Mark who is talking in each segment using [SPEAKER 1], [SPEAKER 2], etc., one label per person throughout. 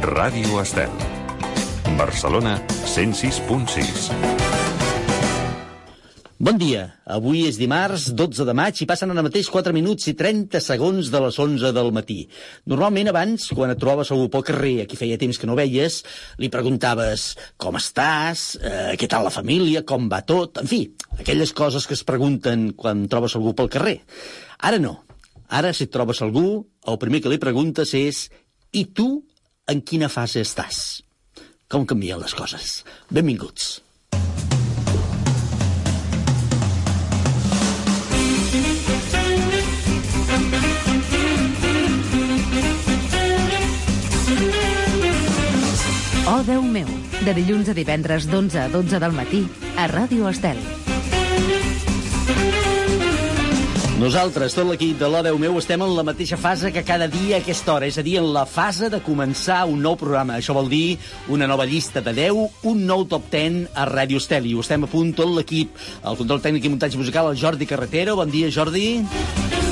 [SPEAKER 1] Ràdio Estel. Barcelona 106.6.
[SPEAKER 2] Bon dia. Avui és dimarts, 12 de maig, i passen ara mateix 4 minuts i 30 segons de les 11 del matí. Normalment abans, quan et trobaves algú pel carrer, a qui feia temps que no veies, li preguntaves com estàs, eh, què tal la família, com va tot, en fi, aquelles coses que es pregunten quan trobes algú pel carrer. Ara no. Ara, si trobes algú, el primer que li preguntes és i tu en quina fase estàs? Com canvien les coses? Benvinguts.
[SPEAKER 3] Oh, Déu meu, de dilluns a divendres d'11 a 12 del matí a Ràdio Estel.
[SPEAKER 2] Nosaltres, tot l'equip de l'O Déu meu, estem en la mateixa fase que cada dia a aquesta hora, és a dir, en la fase de començar un nou programa. Això vol dir una nova llista de 10, un nou top 10 a Ràdio Estel. I ho estem a punt tot l'equip. El control tècnic i muntatge musical, el Jordi Carretero. Bon dia, Jordi.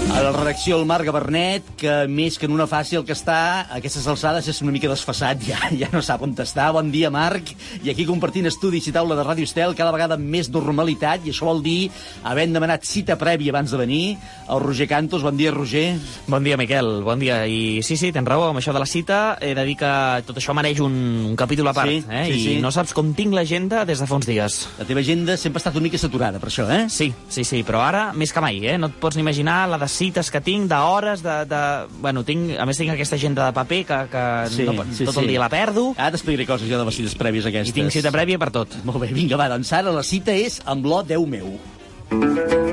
[SPEAKER 2] A la redacció el Marc Gabernet, que més que en una fase el que està a aquestes alçades és una mica desfassat, ja, ja no sap on està. Bon dia, Marc. I aquí compartint estudis i taula de Ràdio Estel, cada vegada amb més normalitat, i això vol dir, havent demanat cita prèvia abans de venir, el Roger Cantos. Bon dia, Roger.
[SPEAKER 4] Bon dia, Miquel, bon dia. I sí, sí, tens raó, amb això de la cita he de dir que tot això mereix un, un capítol a part,
[SPEAKER 2] Sí,
[SPEAKER 4] eh?
[SPEAKER 2] sí,
[SPEAKER 4] I
[SPEAKER 2] sí.
[SPEAKER 4] no saps com tinc l'agenda des de fa uns dies.
[SPEAKER 2] La teva agenda sempre ha estat una mica saturada, per això, eh?
[SPEAKER 4] Sí, sí, sí, però ara més que mai, eh? No et pots ni imaginar la de cites que tinc, d'hores, de, de... Bueno, tinc, a més tinc aquesta agenda de paper que, que no, pot- tot el dia la perdo,
[SPEAKER 2] Ara t'explicaré coses jo de les cites prèvies aquestes.
[SPEAKER 4] i tinc cita prèvia per tot.
[SPEAKER 2] Molt bé, vinga, va, doncs ara la cita és amb l'O Déu meu. I és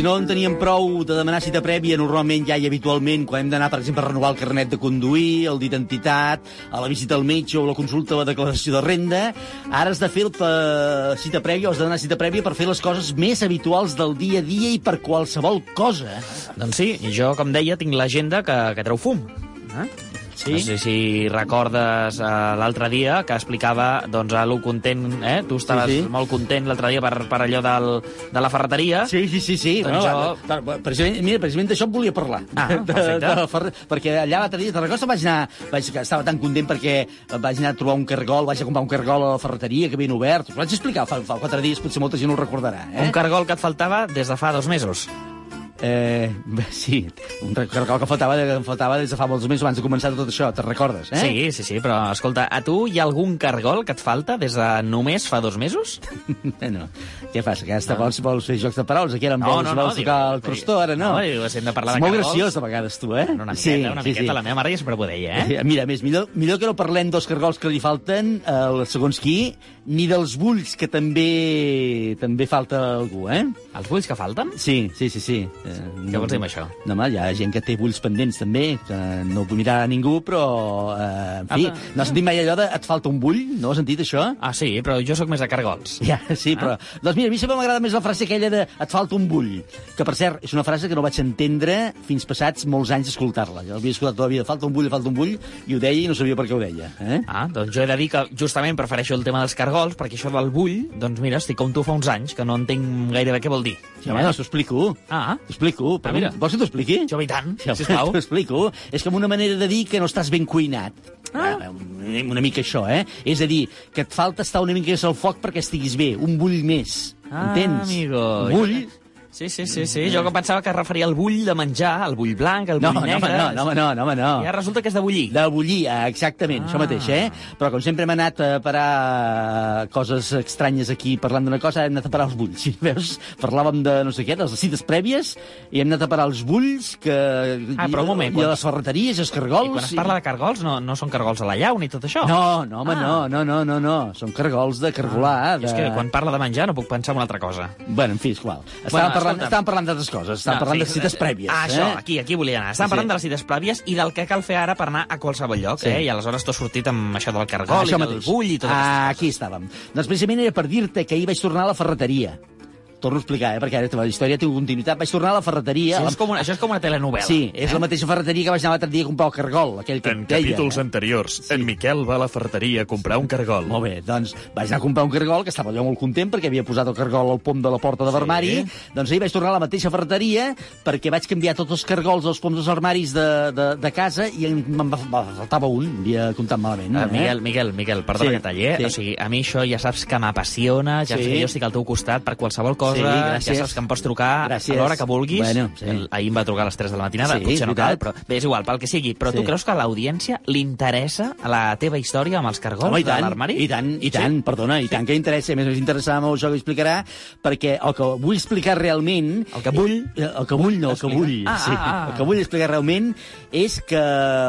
[SPEAKER 2] si no en teníem prou de demanar cita prèvia, normalment ja i habitualment, quan hem d'anar, per exemple, a renovar el carnet de conduir, el d'identitat, a la visita al metge o la consulta o la declaració de renda, ara has de fer el pa- cita prèvia o has de demanar cita prèvia per fer les coses més habituals del dia a dia i per qualsevol cosa.
[SPEAKER 4] Doncs sí, i jo, com deia, tinc l'agenda que, que treu fum. Eh?
[SPEAKER 2] Sí?
[SPEAKER 4] No sé si recordes uh, l'altre dia que explicava doncs, lo content, eh? Tu estaves
[SPEAKER 2] Sí,
[SPEAKER 4] sí, molt content l'altre dia per, per allò del, de la ferreteria.
[SPEAKER 2] Sí, sí, sí, sí.
[SPEAKER 4] Doncs
[SPEAKER 2] no,
[SPEAKER 4] jo-
[SPEAKER 2] precisament, mira, precisament d'això volia parlar.
[SPEAKER 4] Ah,
[SPEAKER 2] de,
[SPEAKER 4] perfecte.
[SPEAKER 2] de, la fer... perquè allà l'altre dia, te'n recordes? Vaig anar, vaig, que estava tan content perquè vaig anar a trobar un cargol, vaig a comprar un cargol a la ferreteria que havien obert. Us ho vaig explicar fa, fa quatre dies, potser molta gent ho recordarà. Eh?
[SPEAKER 4] Un cargol que et faltava des de fa dos mesos.
[SPEAKER 2] Eh, sí, un cargol que faltava, que em faltava des de fa molts mesos abans de començar tot això, te'n recordes, eh?
[SPEAKER 4] Sí, sí, sí, però escolta, a tu hi ha algun cargol que et falta des de només fa dos mesos?
[SPEAKER 2] no. Què passa, que ara vols, vols fer jocs de paraules? Aquí ara em
[SPEAKER 4] No,
[SPEAKER 2] vols,
[SPEAKER 4] no, no,
[SPEAKER 2] vols
[SPEAKER 4] dic-
[SPEAKER 2] tocar el crostó, ara no?
[SPEAKER 4] No, diu, si hem de parlar
[SPEAKER 2] És
[SPEAKER 4] de
[SPEAKER 2] molt
[SPEAKER 4] cargols.
[SPEAKER 2] graciós, de vegades, tu, eh?
[SPEAKER 4] Una miqueta, una miqueta. La meva mare ja sempre ho deia, eh?
[SPEAKER 2] Mira, a més, millor, millor que no parlem dels cargols que li falten, eh, segons qui, ni dels bulls, que també també falta algú, eh?
[SPEAKER 4] Els bulls que falten?
[SPEAKER 2] Sí, sí, sí, sí. Eh,
[SPEAKER 4] Què vols dir amb això?
[SPEAKER 2] No, home, hi ha gent que té bulls pendents, també, que no vull mirar a ningú, però, eh, en fi,
[SPEAKER 4] Ah, però-
[SPEAKER 2] no has sentit mai allò de et falta un bull? No has sentit això?
[SPEAKER 4] Ah, sí, però jo sóc més de cargols.
[SPEAKER 2] Ja, sí, però... Doncs mira, a mi sempre m'agrada més la frase aquella de et falta un bull, que per cert, és una frase que no vaig entendre fins passats molts anys d'escoltar-la. Jo l'havia escoltat tota la vida, falta un bull, falta un bull, i ho deia i no sabia per què ho deia. Eh?
[SPEAKER 4] Ah, doncs jo he de dir que justament prefereixo el tema dels cargols, perquè això del bull, doncs mira, estic com tu fa uns anys, que no entenc gairebé què vol dir.
[SPEAKER 2] Ja, home, doncs t'ho explico.
[SPEAKER 4] Ah.
[SPEAKER 2] Explico. Però
[SPEAKER 4] Ah, mira.
[SPEAKER 2] Vols que t'ho expliqui?
[SPEAKER 4] Jo, i tant,
[SPEAKER 2] Ja,
[SPEAKER 4] sisplau.
[SPEAKER 2] T'ho explico. És com una manera de dir que no estàs ben cuinat.
[SPEAKER 4] Ah.
[SPEAKER 2] Ah, una, una mica això, eh? És a dir, que et falta estar una mica més al foc perquè estiguis bé. Un bull més.
[SPEAKER 4] Ah,
[SPEAKER 2] Entens?
[SPEAKER 4] amigo.
[SPEAKER 2] Un bull...
[SPEAKER 4] Sí, sí, sí, sí. Jo que pensava que es referia al bull de menjar, al bull blanc, al
[SPEAKER 2] No,
[SPEAKER 4] bull
[SPEAKER 2] no,
[SPEAKER 4] negre...
[SPEAKER 2] no, no, home, no, no, home, no.
[SPEAKER 4] I ara resulta que és de bullir.
[SPEAKER 2] De bullir, eh, exactament, ah. això mateix, eh? Però com sempre hem anat a parar coses estranyes aquí parlant d'una cosa, hem anat a parar els bulls. Si veus, parlàvem de no sé què, de les cites prèvies, i hem anat a parar els bulls, que...
[SPEAKER 4] Ah, però un moment,
[SPEAKER 2] I a
[SPEAKER 4] quan-
[SPEAKER 2] les ferreteries, i els
[SPEAKER 4] I
[SPEAKER 2] cargols...
[SPEAKER 4] quan es parla de cargols, no, no són cargols a la llau ni tot això.
[SPEAKER 2] No, no, home,
[SPEAKER 4] Ah.
[SPEAKER 2] no, no, no, no, no. Són cargols de cargolar.
[SPEAKER 4] I
[SPEAKER 2] De...
[SPEAKER 4] és que quan parla de menjar no puc pensar en una altra cosa.
[SPEAKER 2] Bueno, en fi, és igual.
[SPEAKER 4] Bueno,
[SPEAKER 2] parlant, estàvem parlant d'altres coses. Estàvem
[SPEAKER 4] No,
[SPEAKER 2] parlant
[SPEAKER 4] sí,
[SPEAKER 2] de cites prèvies.
[SPEAKER 4] Ah, això,
[SPEAKER 2] eh?
[SPEAKER 4] aquí, aquí volia anar. Estàvem
[SPEAKER 2] Sí.
[SPEAKER 4] parlant de les cites prèvies i del que cal fer ara per anar a qualsevol lloc,
[SPEAKER 2] Sí.
[SPEAKER 4] eh? I aleshores t'ho sortit amb això del cargol
[SPEAKER 2] Ah,
[SPEAKER 4] i
[SPEAKER 2] això
[SPEAKER 4] del
[SPEAKER 2] mateix.
[SPEAKER 4] bull i tot
[SPEAKER 2] ah, aquí estàvem. Doncs precisament era per dir-te que ahir vaig tornar a la ferreteria. Torno a explicar, eh, perquè ara la història té continuïtat. Vaig tornar a la ferreteria...
[SPEAKER 4] Sí, és com una, això és com una telenovela.
[SPEAKER 2] Sí, és eh? la mateixa ferreteria que vaig anar l'altre dia a comprar el cargol, aquell que
[SPEAKER 5] En
[SPEAKER 2] deia.
[SPEAKER 5] capítols
[SPEAKER 2] eh?
[SPEAKER 5] anteriors, en Miquel va a la ferreteria a comprar un cargol.
[SPEAKER 2] Molt bé, doncs vaig anar a comprar un cargol, que estava allò molt content perquè havia posat el cargol al pom de la porta de l'armari. Doncs ahir vaig tornar a la mateixa ferreteria perquè vaig canviar tots els cargols dels poms dels armaris de, de, de casa i em, me'n va, va, faltava un, havia comptat malament.
[SPEAKER 4] Uh,
[SPEAKER 2] eh?
[SPEAKER 4] Miguel, Miguel, Miguel, perdona
[SPEAKER 2] Sí,
[SPEAKER 4] que talli, eh?
[SPEAKER 2] sí.
[SPEAKER 4] O sigui, a mi això ja saps que m'apassiona, ja
[SPEAKER 2] Sí.
[SPEAKER 4] saps que jo estic al teu costat per qualsevol cosa,
[SPEAKER 2] Sí, gràcies.
[SPEAKER 4] ja saps que em pots trucar
[SPEAKER 2] Gràcies.
[SPEAKER 4] a l'hora que vulguis.
[SPEAKER 2] Bueno, sí.
[SPEAKER 4] Ahir em va trucar a les 3 de la matinada,
[SPEAKER 2] Sí,
[SPEAKER 4] potser no cal, però bé, és igual, pel que sigui. Però
[SPEAKER 2] Sí.
[SPEAKER 4] tu creus que a l'audiència li interessa la teva història amb els cargols
[SPEAKER 2] Home, i
[SPEAKER 4] de
[SPEAKER 2] tant,
[SPEAKER 4] l'armari?
[SPEAKER 2] i tant, i tant, perdona, i tant que interessa, a més a més interessava molt això que explicarà, perquè el que vull explicar realment...
[SPEAKER 4] El que vull?
[SPEAKER 2] Eh, El que vull, no, el que vull.
[SPEAKER 4] Ah,
[SPEAKER 2] sí.
[SPEAKER 4] ah, ah.
[SPEAKER 2] El que vull explicar realment és que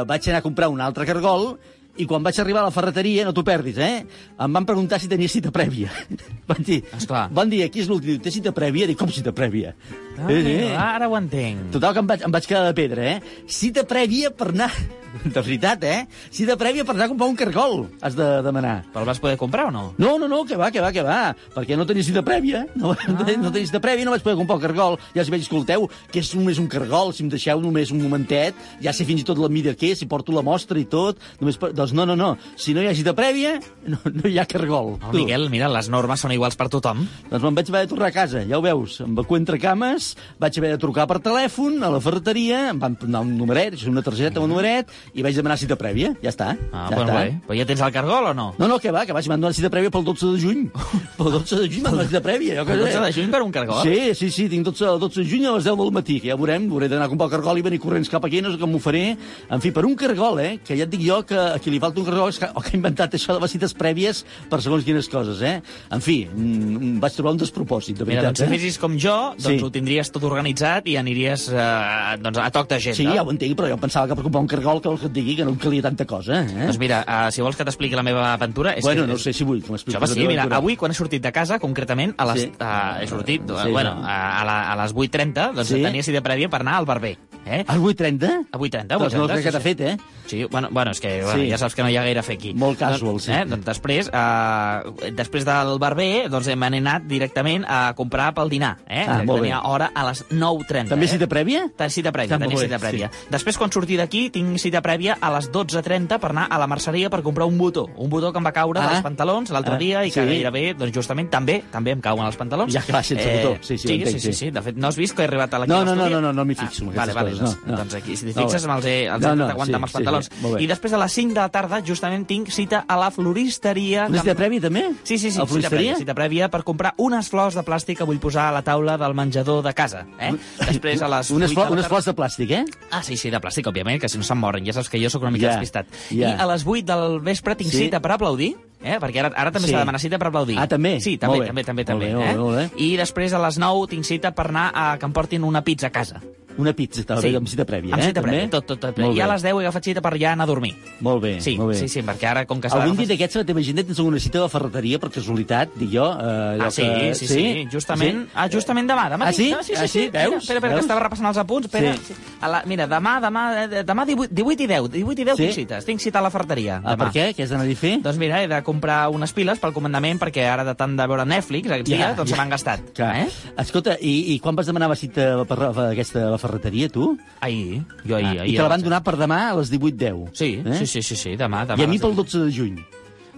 [SPEAKER 2] vaig anar a comprar un altre cargol i quan vaig arribar a la ferreteria, no t'ho perdis, eh? Em van preguntar si tenia cita prèvia. van dir,
[SPEAKER 4] Esclar.
[SPEAKER 2] van dir, aquí és l'últim, té cita prèvia? Dic, com cita prèvia?
[SPEAKER 4] Ah, amigo, ara ho entenc.
[SPEAKER 2] Total, que em vaig, em vaig quedar de pedra, eh? Cita prèvia per anar... De veritat, eh? Cita prèvia per anar a comprar un cargol, has de demanar.
[SPEAKER 4] Però el vas poder comprar o no?
[SPEAKER 2] No, no, no, que va, que va, que va. Perquè no tenia cita prèvia. No, ah. no tenia cita prèvia, no vaig poder comprar el cargol. Ja si vaig, escolteu, que és només un cargol, si em deixeu només un momentet, ja sé fins i tot la mida que és, si porto la mostra i tot. Només per... Doncs no, no, no. Si no hi ha cita prèvia, no, no hi ha cargol.
[SPEAKER 4] Oh, Miguel, mira, les normes són iguals per tothom.
[SPEAKER 2] Doncs me'n vaig haver de tornar a casa, ja ho veus, amb vacu entre cames, vaig haver de trucar per telèfon a la ferreteria, em van donar un numeret, això és una targeta un numeret, i vaig demanar cita prèvia, ja està.
[SPEAKER 4] Ah,
[SPEAKER 2] ja
[SPEAKER 4] bueno,
[SPEAKER 2] està.
[SPEAKER 4] bé. Però ja tens el cargol o no?
[SPEAKER 2] No, no, que va, que vaig m'han donat cita prèvia pel 12 de juny. Pel 12 de juny m'han donat cita prèvia. Jo, que
[SPEAKER 4] El
[SPEAKER 2] sé.
[SPEAKER 4] 12 de juny per un cargol?
[SPEAKER 2] Sí, sí, sí, tinc 12, el 12 de juny a les 10 del matí, que ja veurem, hauré d'anar a comprar el cargol i venir corrents cap aquí, no sé com m'ho faré. En fi, per un cargol, eh, que ja et dic jo que a qui li falta un cargol és que, o que ha inventat això de les cites prèvies per segons quines coses, eh? En fi, mm, vaig trobar un despropòsit, de
[SPEAKER 4] Mira,
[SPEAKER 2] veritat.
[SPEAKER 4] doncs si
[SPEAKER 2] eh?
[SPEAKER 4] fessis com jo, doncs
[SPEAKER 2] Sí.
[SPEAKER 4] ho tindries tot organitzat i aniries eh, doncs, a toc d'agenda.
[SPEAKER 2] Sí, ja ho entenc, però jo pensava que per comprar un cargol que et digui que no em calia tanta cosa, eh?
[SPEAKER 4] Doncs mira, uh, si vols que t'expliqui la meva aventura... És
[SPEAKER 2] bueno,
[SPEAKER 4] que,
[SPEAKER 2] no sé si vull que m'expliquis. La
[SPEAKER 4] sí, mira,
[SPEAKER 2] aventura.
[SPEAKER 4] avui quan he sortit de casa, concretament, a les,
[SPEAKER 2] Sí.
[SPEAKER 4] uh, he sortit,
[SPEAKER 2] Sí,
[SPEAKER 4] sí, bueno,
[SPEAKER 2] no.
[SPEAKER 4] a, a, la, a les 8.30, doncs
[SPEAKER 2] Sí.
[SPEAKER 4] tenia cita prèvia per anar al barber. Eh?
[SPEAKER 2] Al 8.30?
[SPEAKER 4] A 8.30,
[SPEAKER 2] Doncs no
[SPEAKER 4] 8.30,
[SPEAKER 2] crec que t'ha
[SPEAKER 4] sí,
[SPEAKER 2] fet, eh?
[SPEAKER 4] Sí, bueno, bueno és que bueno,
[SPEAKER 2] Sí.
[SPEAKER 4] ja saps que no hi ha gaire a fer aquí.
[SPEAKER 2] Molt casual,
[SPEAKER 4] doncs,
[SPEAKER 2] sí.
[SPEAKER 4] Eh? Doncs després, uh, després del barber, doncs n'he anat directament a comprar pel dinar. Eh?
[SPEAKER 2] Ah, molt bé.
[SPEAKER 4] Tenia hora a les 9.30.
[SPEAKER 2] També
[SPEAKER 4] eh?
[SPEAKER 2] cita prèvia?
[SPEAKER 4] Ten cita prèvia,
[SPEAKER 2] Està
[SPEAKER 4] tenia
[SPEAKER 2] bé,
[SPEAKER 4] cita prèvia.
[SPEAKER 2] sí.
[SPEAKER 4] Després, quan surti d'aquí, tinc cita prèvia a les 12.30 per anar a la merceria per comprar un botó. Un botó que em va caure
[SPEAKER 2] Ah.
[SPEAKER 4] dels pantalons l'altre
[SPEAKER 2] Ah,
[SPEAKER 4] dia i que
[SPEAKER 2] sí.
[SPEAKER 4] gairebé, doncs justament, també també em cauen els pantalons.
[SPEAKER 2] Ja que va sense botó. Sí, sí,
[SPEAKER 4] sí,
[SPEAKER 2] entenc,
[SPEAKER 4] sí, sí,
[SPEAKER 2] sí.
[SPEAKER 4] De fet, no has vist que he arribat a l'equip
[SPEAKER 2] No, no, no, no, no, no m'hi fixo en
[SPEAKER 4] Ah, vale, vale,
[SPEAKER 2] coses, no, no.
[SPEAKER 4] doncs aquí, si t'hi fixes,
[SPEAKER 2] bé.
[SPEAKER 4] me'ls he, els
[SPEAKER 2] No,
[SPEAKER 4] he
[SPEAKER 2] no,
[SPEAKER 4] d'aguantar
[SPEAKER 2] sí,
[SPEAKER 4] amb els
[SPEAKER 2] sí,
[SPEAKER 4] pantalons.
[SPEAKER 2] sí, bé.
[SPEAKER 4] I després a les 5 de la tarda, justament, tinc cita a la floristeria.
[SPEAKER 2] Una cita prèvia, també?
[SPEAKER 4] Sí, sí, sí,
[SPEAKER 2] A
[SPEAKER 4] cita prèvia, cita prèvia per comprar unes flors de plàstic que vull posar a la taula del menjador de casa. Eh? Després a les
[SPEAKER 2] Unes,
[SPEAKER 4] 8
[SPEAKER 2] flor, unes flors de plàstic, eh?
[SPEAKER 4] Ah, sí, sí, de plàstic, òbviament, que si no se'n moren. Ja saps que jo sóc una mica
[SPEAKER 2] Ja,
[SPEAKER 4] despistat.
[SPEAKER 2] ja.
[SPEAKER 4] I a les 8 del vespre tinc
[SPEAKER 2] Sí.
[SPEAKER 4] cita per aplaudir, eh? perquè ara, ara també
[SPEAKER 2] Sí.
[SPEAKER 4] s'ha de demanar cita per aplaudir.
[SPEAKER 2] Ah, també?
[SPEAKER 4] Sí, també,
[SPEAKER 2] Molt bé.
[SPEAKER 4] també, també.
[SPEAKER 2] Molt
[SPEAKER 4] també
[SPEAKER 2] bé, molt
[SPEAKER 4] eh?
[SPEAKER 2] bé, molt bé.
[SPEAKER 4] I després a les 9 tinc cita per anar a que em portin una pizza a casa.
[SPEAKER 2] Una pizza, també, amb cita prèvia,
[SPEAKER 4] amb
[SPEAKER 2] eh?
[SPEAKER 4] cita prèvia,
[SPEAKER 2] també?
[SPEAKER 4] tot, tot, tot.
[SPEAKER 2] Molt
[SPEAKER 4] I a les 10 he agafat cita per ja anar a dormir.
[SPEAKER 2] Molt bé,
[SPEAKER 4] Sí,
[SPEAKER 2] molt bé.
[SPEAKER 4] sí, sí, perquè ara, com que
[SPEAKER 2] Algun dia d'aquests a la teva agenda tens alguna cita la ferreteria, per casualitat, dic jo? Eh,
[SPEAKER 4] Ah, sí,
[SPEAKER 2] que...
[SPEAKER 4] sí, sí, justament, ah, justament demà, demà
[SPEAKER 2] Ah, sí?
[SPEAKER 4] No, sí, sí,
[SPEAKER 2] Ah,
[SPEAKER 4] sí,
[SPEAKER 2] sí?
[SPEAKER 4] Mira,
[SPEAKER 2] Veus?
[SPEAKER 4] espera, espera, que estava repassant els apunts, espera.
[SPEAKER 2] Sí.
[SPEAKER 4] Sí. A la, mira, demà, demà, eh, demà 18, 18 i 10, 18 i 10
[SPEAKER 2] Sí?
[SPEAKER 4] tinc cites, tinc cita a la ferreteria.
[SPEAKER 2] Ah,
[SPEAKER 4] demà.
[SPEAKER 2] per què? Què has d'anar a fer?
[SPEAKER 4] Doncs mira, he de comprar unes piles pel comandament perquè ara de tant de veure Netflix aquests dies, doncs se m'han gastat.
[SPEAKER 2] Clar.
[SPEAKER 4] Eh?
[SPEAKER 2] Escolta, i, i quan vas demanar la cita per, per aquesta la ferreteria, tu?
[SPEAKER 4] Ahir, jo ahir.
[SPEAKER 2] Ah,
[SPEAKER 4] ahir
[SPEAKER 2] I te la van donar per demà a les 18.10.
[SPEAKER 4] Sí,
[SPEAKER 2] eh?
[SPEAKER 4] sí, sí, sí, sí, demà, demà.
[SPEAKER 2] I a mi pel 12 de juny.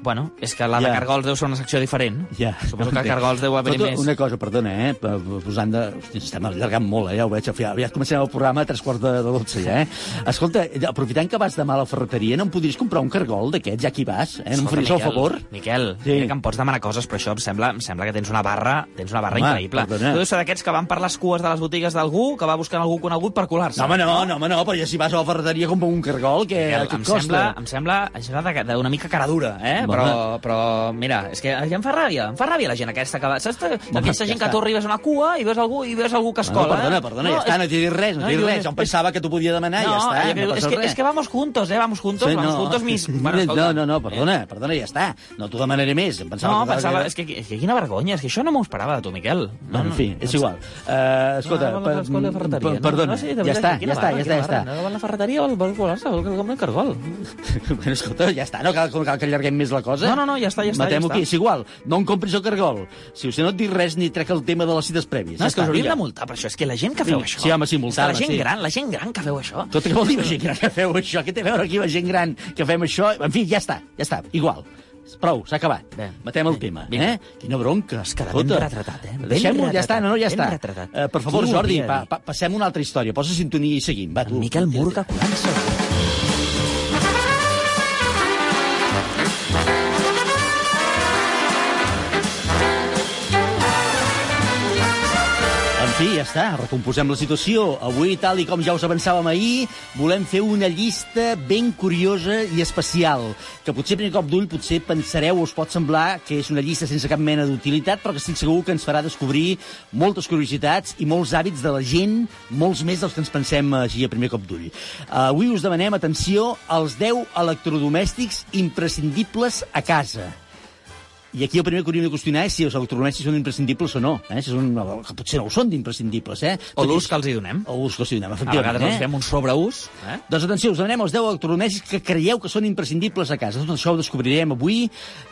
[SPEAKER 4] Bueno, és que la de
[SPEAKER 2] Ja.
[SPEAKER 4] Cargols deu ser una secció diferent.
[SPEAKER 2] Ja.
[SPEAKER 4] Suposo que a Cargols deu haver
[SPEAKER 2] Escolta,
[SPEAKER 4] més...
[SPEAKER 2] Una cosa, perdona, eh? Posant de... Hosti, estem allargant molt, eh? Ja ho veig. Ja, aviat comencem el programa a tres quarts de, de 12, ja, eh? Escolta, aprofitant que vas demà a la ferreteria, no em podries comprar un cargol d'aquests, ja que hi vas? Eh? No em faries el favor?
[SPEAKER 4] Miquel,
[SPEAKER 2] Sí.
[SPEAKER 4] que em pots demanar coses, però això em sembla, em sembla que tens una barra, tens una barra
[SPEAKER 2] Home,
[SPEAKER 4] increïble.
[SPEAKER 2] perdona.
[SPEAKER 4] Tu deus ser d'aquests que van per les cues de les botigues d'algú, que va buscant algú conegut per colar-se.
[SPEAKER 2] No, home, no, no, home, no, però ja si vas a la ferreteria compra un cargol, que,
[SPEAKER 4] Miquel,
[SPEAKER 2] que
[SPEAKER 4] em
[SPEAKER 2] costa?
[SPEAKER 4] sembla, em sembla això de- d'una mica cara dura, eh? Però, però, mira, és que ja em fa ràbia, em fa ràbia la gent aquesta que va... Saps? Aquesta
[SPEAKER 2] ja
[SPEAKER 4] gent que
[SPEAKER 2] està.
[SPEAKER 4] tu arribes a una cua i veus algú, i veus algú que es
[SPEAKER 2] No,
[SPEAKER 4] cola.
[SPEAKER 2] perdona,
[SPEAKER 4] eh?
[SPEAKER 2] perdona, ja està, no t'hi dic res, no
[SPEAKER 4] no,
[SPEAKER 2] dic
[SPEAKER 4] jo-
[SPEAKER 2] res. Jo em pensava que t'ho podia demanar i ja està,
[SPEAKER 4] jo
[SPEAKER 2] no
[SPEAKER 4] és, que,
[SPEAKER 2] res.
[SPEAKER 4] és que vamos juntos, eh? Vamos juntos,
[SPEAKER 2] Sí,
[SPEAKER 4] vamos
[SPEAKER 2] no.
[SPEAKER 4] juntos mis... Bueno,
[SPEAKER 2] no, no, no, perdona, perdona, ja està. No t'ho demanaré més. Em pensava
[SPEAKER 4] No,
[SPEAKER 2] que...
[SPEAKER 4] pensava, és que, és que quina vergonya, és que això no m'ho esperava de tu, Miquel. No,
[SPEAKER 2] en fi, és igual. Uh, escolta,
[SPEAKER 4] no, no, no, no,
[SPEAKER 2] per- per- perdona, ja està, ja està, ja està, ja està.
[SPEAKER 4] No, la ferreteria, vol, vol colar-se, vol comprar un cargol.
[SPEAKER 2] Bueno, escolta, ja està, no cal, no cal que allarguem més la cosa?
[SPEAKER 4] No, no, no, ja està, ja està.
[SPEAKER 2] Matem-ho
[SPEAKER 4] ja
[SPEAKER 2] aquí, és igual. No em compris el cargol. Si us no et dic res ni trec el tema de les cites prèvies.
[SPEAKER 4] No, és que hauríem de multar per això. És que la gent que feu això...
[SPEAKER 2] sí, home, sí, multar,
[SPEAKER 4] la gent
[SPEAKER 2] sí.
[SPEAKER 4] gran, la gent gran que feu això...
[SPEAKER 2] Tot què vol dir la gent gran que feu això? Què té a veure aquí la gent gran que fem això? En fi, ja està, ja està, igual. Prou, s'ha acabat.
[SPEAKER 4] Bé,
[SPEAKER 2] Matem el
[SPEAKER 4] bé,
[SPEAKER 2] tema,
[SPEAKER 4] vinga.
[SPEAKER 2] eh? Quina bronca.
[SPEAKER 4] Es queda ben retratat, eh?
[SPEAKER 2] Deixem-ho, ja està, no, no, ja
[SPEAKER 4] ben
[SPEAKER 2] està.
[SPEAKER 4] retratat.
[SPEAKER 2] Eh, per favor, Jordi, pa, pa, passem una altra història. Posa sintonia i seguim. Va, tu.
[SPEAKER 4] En Miquel Murga curant-se.
[SPEAKER 2] Fi, ja està, recomposem la situació. Avui, tal i com ja us avançàvem ahir, volem fer una llista ben curiosa i especial, que potser primer cop d'ull potser pensareu us pot semblar que és una llista sense cap mena d'utilitat, però que estic segur que ens farà descobrir moltes curiositats i molts hàbits de la gent, molts més dels que ens pensem així a primer cop d'ull. Avui us demanem atenció als 10 electrodomèstics imprescindibles a casa. I aquí el primer que hauríem de qüestionar és si els electrodomèstics són imprescindibles o no. Eh? Si són, que potser no ho són d'imprescindibles. Eh?
[SPEAKER 4] O l'ús que els hi donem.
[SPEAKER 2] O l'ús que els hi donem,
[SPEAKER 4] A
[SPEAKER 2] efectivament.
[SPEAKER 4] vegades els
[SPEAKER 2] eh?
[SPEAKER 4] fem un sobreús. Eh?
[SPEAKER 2] Doncs atenció, us demanem els 10 electrodomèstics que creieu que són imprescindibles a casa. Tot això ho descobrirem avui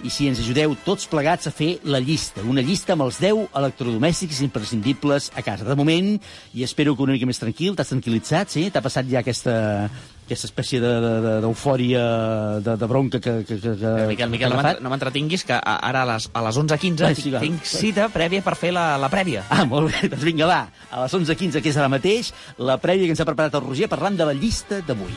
[SPEAKER 2] i si ens ajudeu tots plegats a fer la llista. Una llista amb els 10 electrodomèstics imprescindibles a casa. De moment, i espero que una mica més tranquil, t'has tranquil·litzat, sí? T'ha passat ja aquesta, aquesta espècie d'eufòria, de, de, de, de bronca que... que, que, que
[SPEAKER 4] Miquel, Miquel,
[SPEAKER 2] que
[SPEAKER 4] no m'entretinguis, que ara a les, a les 11.15
[SPEAKER 2] Ai,
[SPEAKER 4] tinc,
[SPEAKER 2] sí, va.
[SPEAKER 4] tinc cita prèvia per fer la, la prèvia.
[SPEAKER 2] Ah, molt bé, doncs vinga, va. A les 11.15, que és ara mateix, la prèvia que ens ha preparat el Roger parlant de la llista d'avui.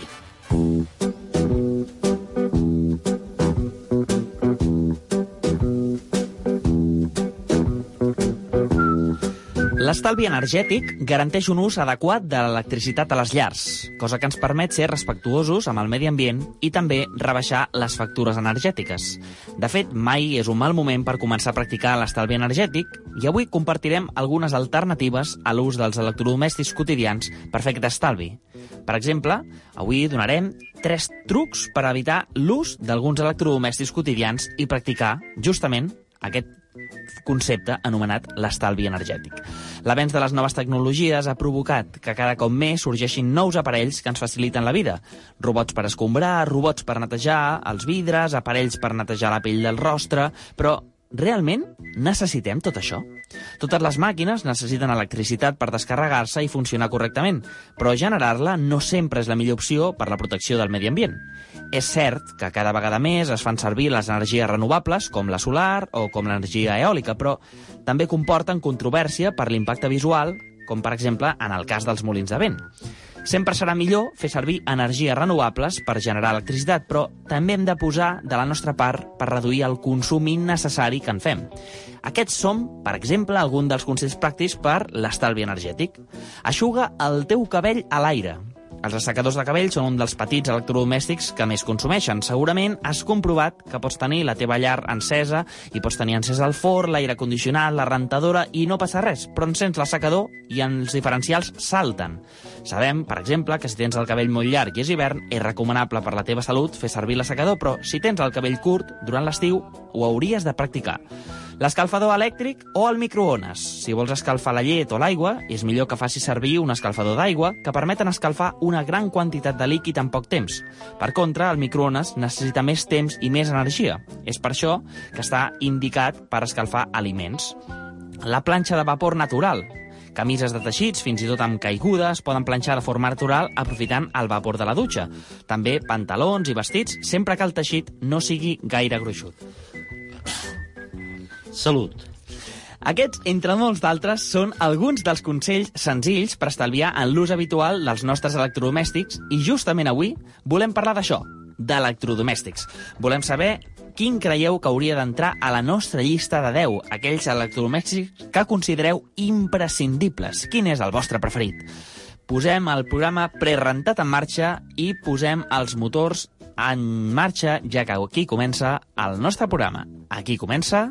[SPEAKER 4] L'estalvi energètic garanteix un ús adequat de l'electricitat a les llars, cosa que ens permet ser respectuosos amb el medi ambient i també rebaixar les factures energètiques. De fet, mai és un mal moment per començar a practicar l'estalvi energètic i avui compartirem algunes alternatives a l'ús dels electrodomèstics quotidians per fer aquest estalvi. Per exemple, avui donarem tres trucs per evitar l'ús d'alguns electrodomèstics quotidians i practicar, justament, aquest concepte anomenat l'estalvi energètic. L'avenç de les noves tecnologies ha provocat que cada cop més sorgeixin nous aparells que ens faciliten la vida. Robots per escombrar, robots per netejar els vidres, aparells per netejar la pell del rostre, però realment necessitem tot això? Totes les màquines necessiten electricitat per descarregar-se i funcionar correctament, però generar-la no sempre és la millor opció per la protecció del medi ambient. És cert que cada vegada més es fan servir les energies renovables, com la solar o com l'energia eòlica, però també comporten controvèrsia per l'impacte visual, com per exemple en el cas dels molins de vent. Sempre serà millor fer servir energies renovables per generar electricitat, però també hem de posar de la nostra part per reduir el consum innecessari que en fem. Aquests són, per exemple, alguns dels consells pràctics per l'estalvi energètic. Aixuga el teu cabell a l'aire. Els assecadors de cabell són un dels petits electrodomèstics que més consumeixen. Segurament has comprovat que pots tenir la teva llar encesa i pots tenir encès el forn, l'aire condicionat, la rentadora i no passa res, però encens l'assecador i els diferencials salten. Sabem, per exemple, que si tens el cabell molt llarg i és hivern, és recomanable per la teva salut fer servir l'assecador, però si tens el cabell curt, durant l'estiu ho hauries de practicar. L'escalfador elèctric o el microones. Si vols escalfar la llet o l'aigua, és millor que facis servir un escalfador d'aigua que permeten escalfar una gran quantitat de líquid en poc temps. Per contra, el microones necessita més temps i més energia. És per això que està indicat per escalfar aliments. La planxa de vapor natural. Camises de teixits, fins i tot amb caigudes, poden planxar de forma natural aprofitant el vapor de la dutxa. També pantalons i vestits, sempre que el teixit no sigui gaire gruixut.
[SPEAKER 2] Salut.
[SPEAKER 4] Aquests, entre molts d'altres, són alguns dels consells senzills per estalviar en l'ús habitual dels nostres electrodomèstics i justament avui volem parlar d'això, d'electrodomèstics. Volem saber quin creieu que hauria d'entrar a la nostra llista de 10, aquells electrodomèstics que considereu imprescindibles. Quin és el vostre preferit? Posem el programa prerentat en marxa i posem els motors en marxa, ja que aquí comença el nostre programa. Aquí comença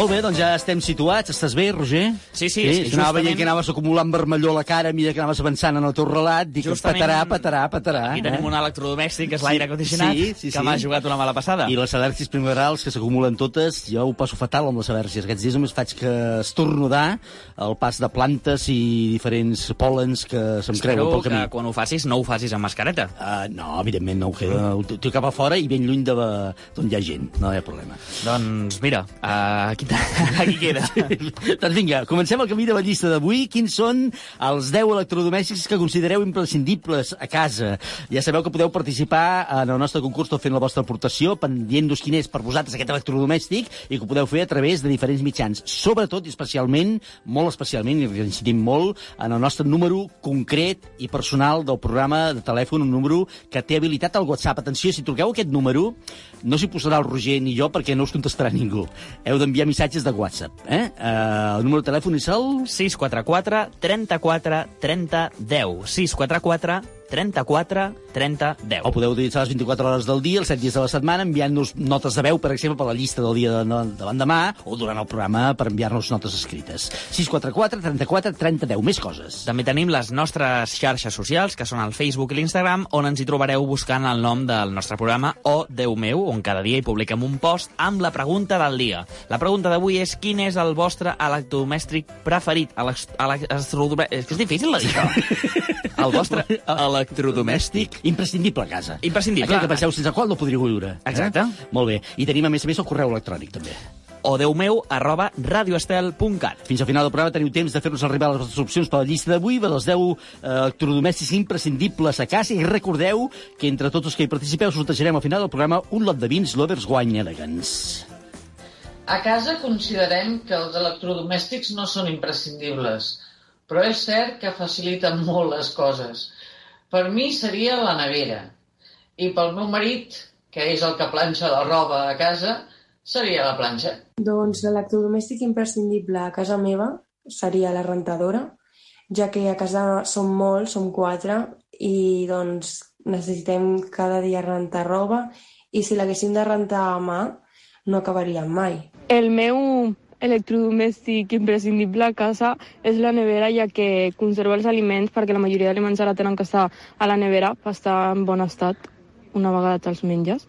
[SPEAKER 2] Molt bé, doncs ja estem situats. Estàs bé, Roger?
[SPEAKER 4] Sí, sí,
[SPEAKER 2] sí
[SPEAKER 4] sí,
[SPEAKER 2] Anava
[SPEAKER 4] justament-
[SPEAKER 2] veient que anaves acumulant vermellor a la cara a mesura que anaves avançant en el teu relat. Dic,
[SPEAKER 4] Justament-
[SPEAKER 2] petarà, petarà, petarà.
[SPEAKER 4] Aquí tenim
[SPEAKER 2] eh?
[SPEAKER 4] un electrodomèstic, que és l'aire condicionat,
[SPEAKER 2] Sí, sí,
[SPEAKER 4] que
[SPEAKER 2] sí.
[SPEAKER 4] m'ha jugat una mala passada.
[SPEAKER 2] I les al·lèrgies primaverals que s'acumulen totes, jo ho passo fatal amb les al·lèrgies. Aquests dies només faig que estornudar el pas de plantes i diferents pol·lens que se'm creuen pel
[SPEAKER 4] que
[SPEAKER 2] camí.
[SPEAKER 4] quan ho facis no ho facis amb mascareta.
[SPEAKER 2] Uh, no, evidentment no ho queda. Ho tinc cap a fora i ben lluny d'on hi ha gent. No hi ha problema.
[SPEAKER 4] Doncs mira, uh, aquí, aquí queda.
[SPEAKER 2] doncs vinga, comencem el camí de la llista d'avui. Quins són els 10 electrodomèstics que considereu imprescindibles a casa? Ja sabeu que podeu participar en el nostre concurs tot fent la vostra aportació, dient-nos quin és per vosaltres aquest electrodomèstic i que ho podeu fer a través de diferents mitjans. Sobretot i especialment, molt especialment, i reincidim molt, en el nostre número concret i personal del programa de telèfon, un número que té habilitat al WhatsApp. Atenció, si truqueu aquest número, no s'hi posarà el Roger ni jo perquè no us contestarà ningú. Heu d'enviar missatges de WhatsApp. Eh? Uh, el número de telèfon és el...
[SPEAKER 4] 644 34 30 10. 644 34 30 10.
[SPEAKER 2] O podeu utilitzar les 24 hores del dia, els 7 dies de la setmana, enviant-nos notes de veu, per exemple, per la llista del dia de, de l'endemà, o durant el programa per enviar-nos notes escrites. 644 34 30 10. Més coses.
[SPEAKER 4] També tenim les nostres xarxes socials, que són el Facebook i l'Instagram, on ens hi trobareu buscant el nom del nostre programa o Déu meu, on cada dia hi publiquem un post amb la pregunta del dia. La pregunta d'avui és quin és el vostre electrodomèstic preferit? Elex- electrodomè- És difícil de dir. El vostre electrodomèstic
[SPEAKER 2] Imprescindible a casa.
[SPEAKER 4] Imprescindible.
[SPEAKER 2] Aquell que penseu sense qual no podríeu viure.
[SPEAKER 4] Exacte.
[SPEAKER 2] Eh? Molt bé. I tenim, a més a més, el correu electrònic, també.
[SPEAKER 4] o deumeu arroba radioestel.cat.
[SPEAKER 2] Fins al final del programa teniu temps de fer-nos arribar les vostres opcions per la llista d'avui, de les 10 eh, electrodomèstics imprescindibles a casa, i recordeu que entre tots els que hi participeu sortejarem al final del programa un lot de vins Lovers Wine Elegance.
[SPEAKER 6] A casa considerem que els electrodomèstics no són imprescindibles, però és cert que faciliten molt les coses. Per mi seria la nevera, i pel meu marit, que és el que planxa la roba a casa, seria la planxa.
[SPEAKER 7] Doncs l'electrodomèstic imprescindible a casa meva seria la rentadora, ja que a casa som molts, som quatre, i doncs necessitem cada dia rentar roba, i si l'haguéssim de rentar a mà, no acabaríem mai.
[SPEAKER 8] El meu electrodomèstic imprescindible a casa és la nevera, ja que conserva els aliments perquè la majoria d'aliments ara tenen que estar a la nevera per estar en bon estat una vegada te'ls menges.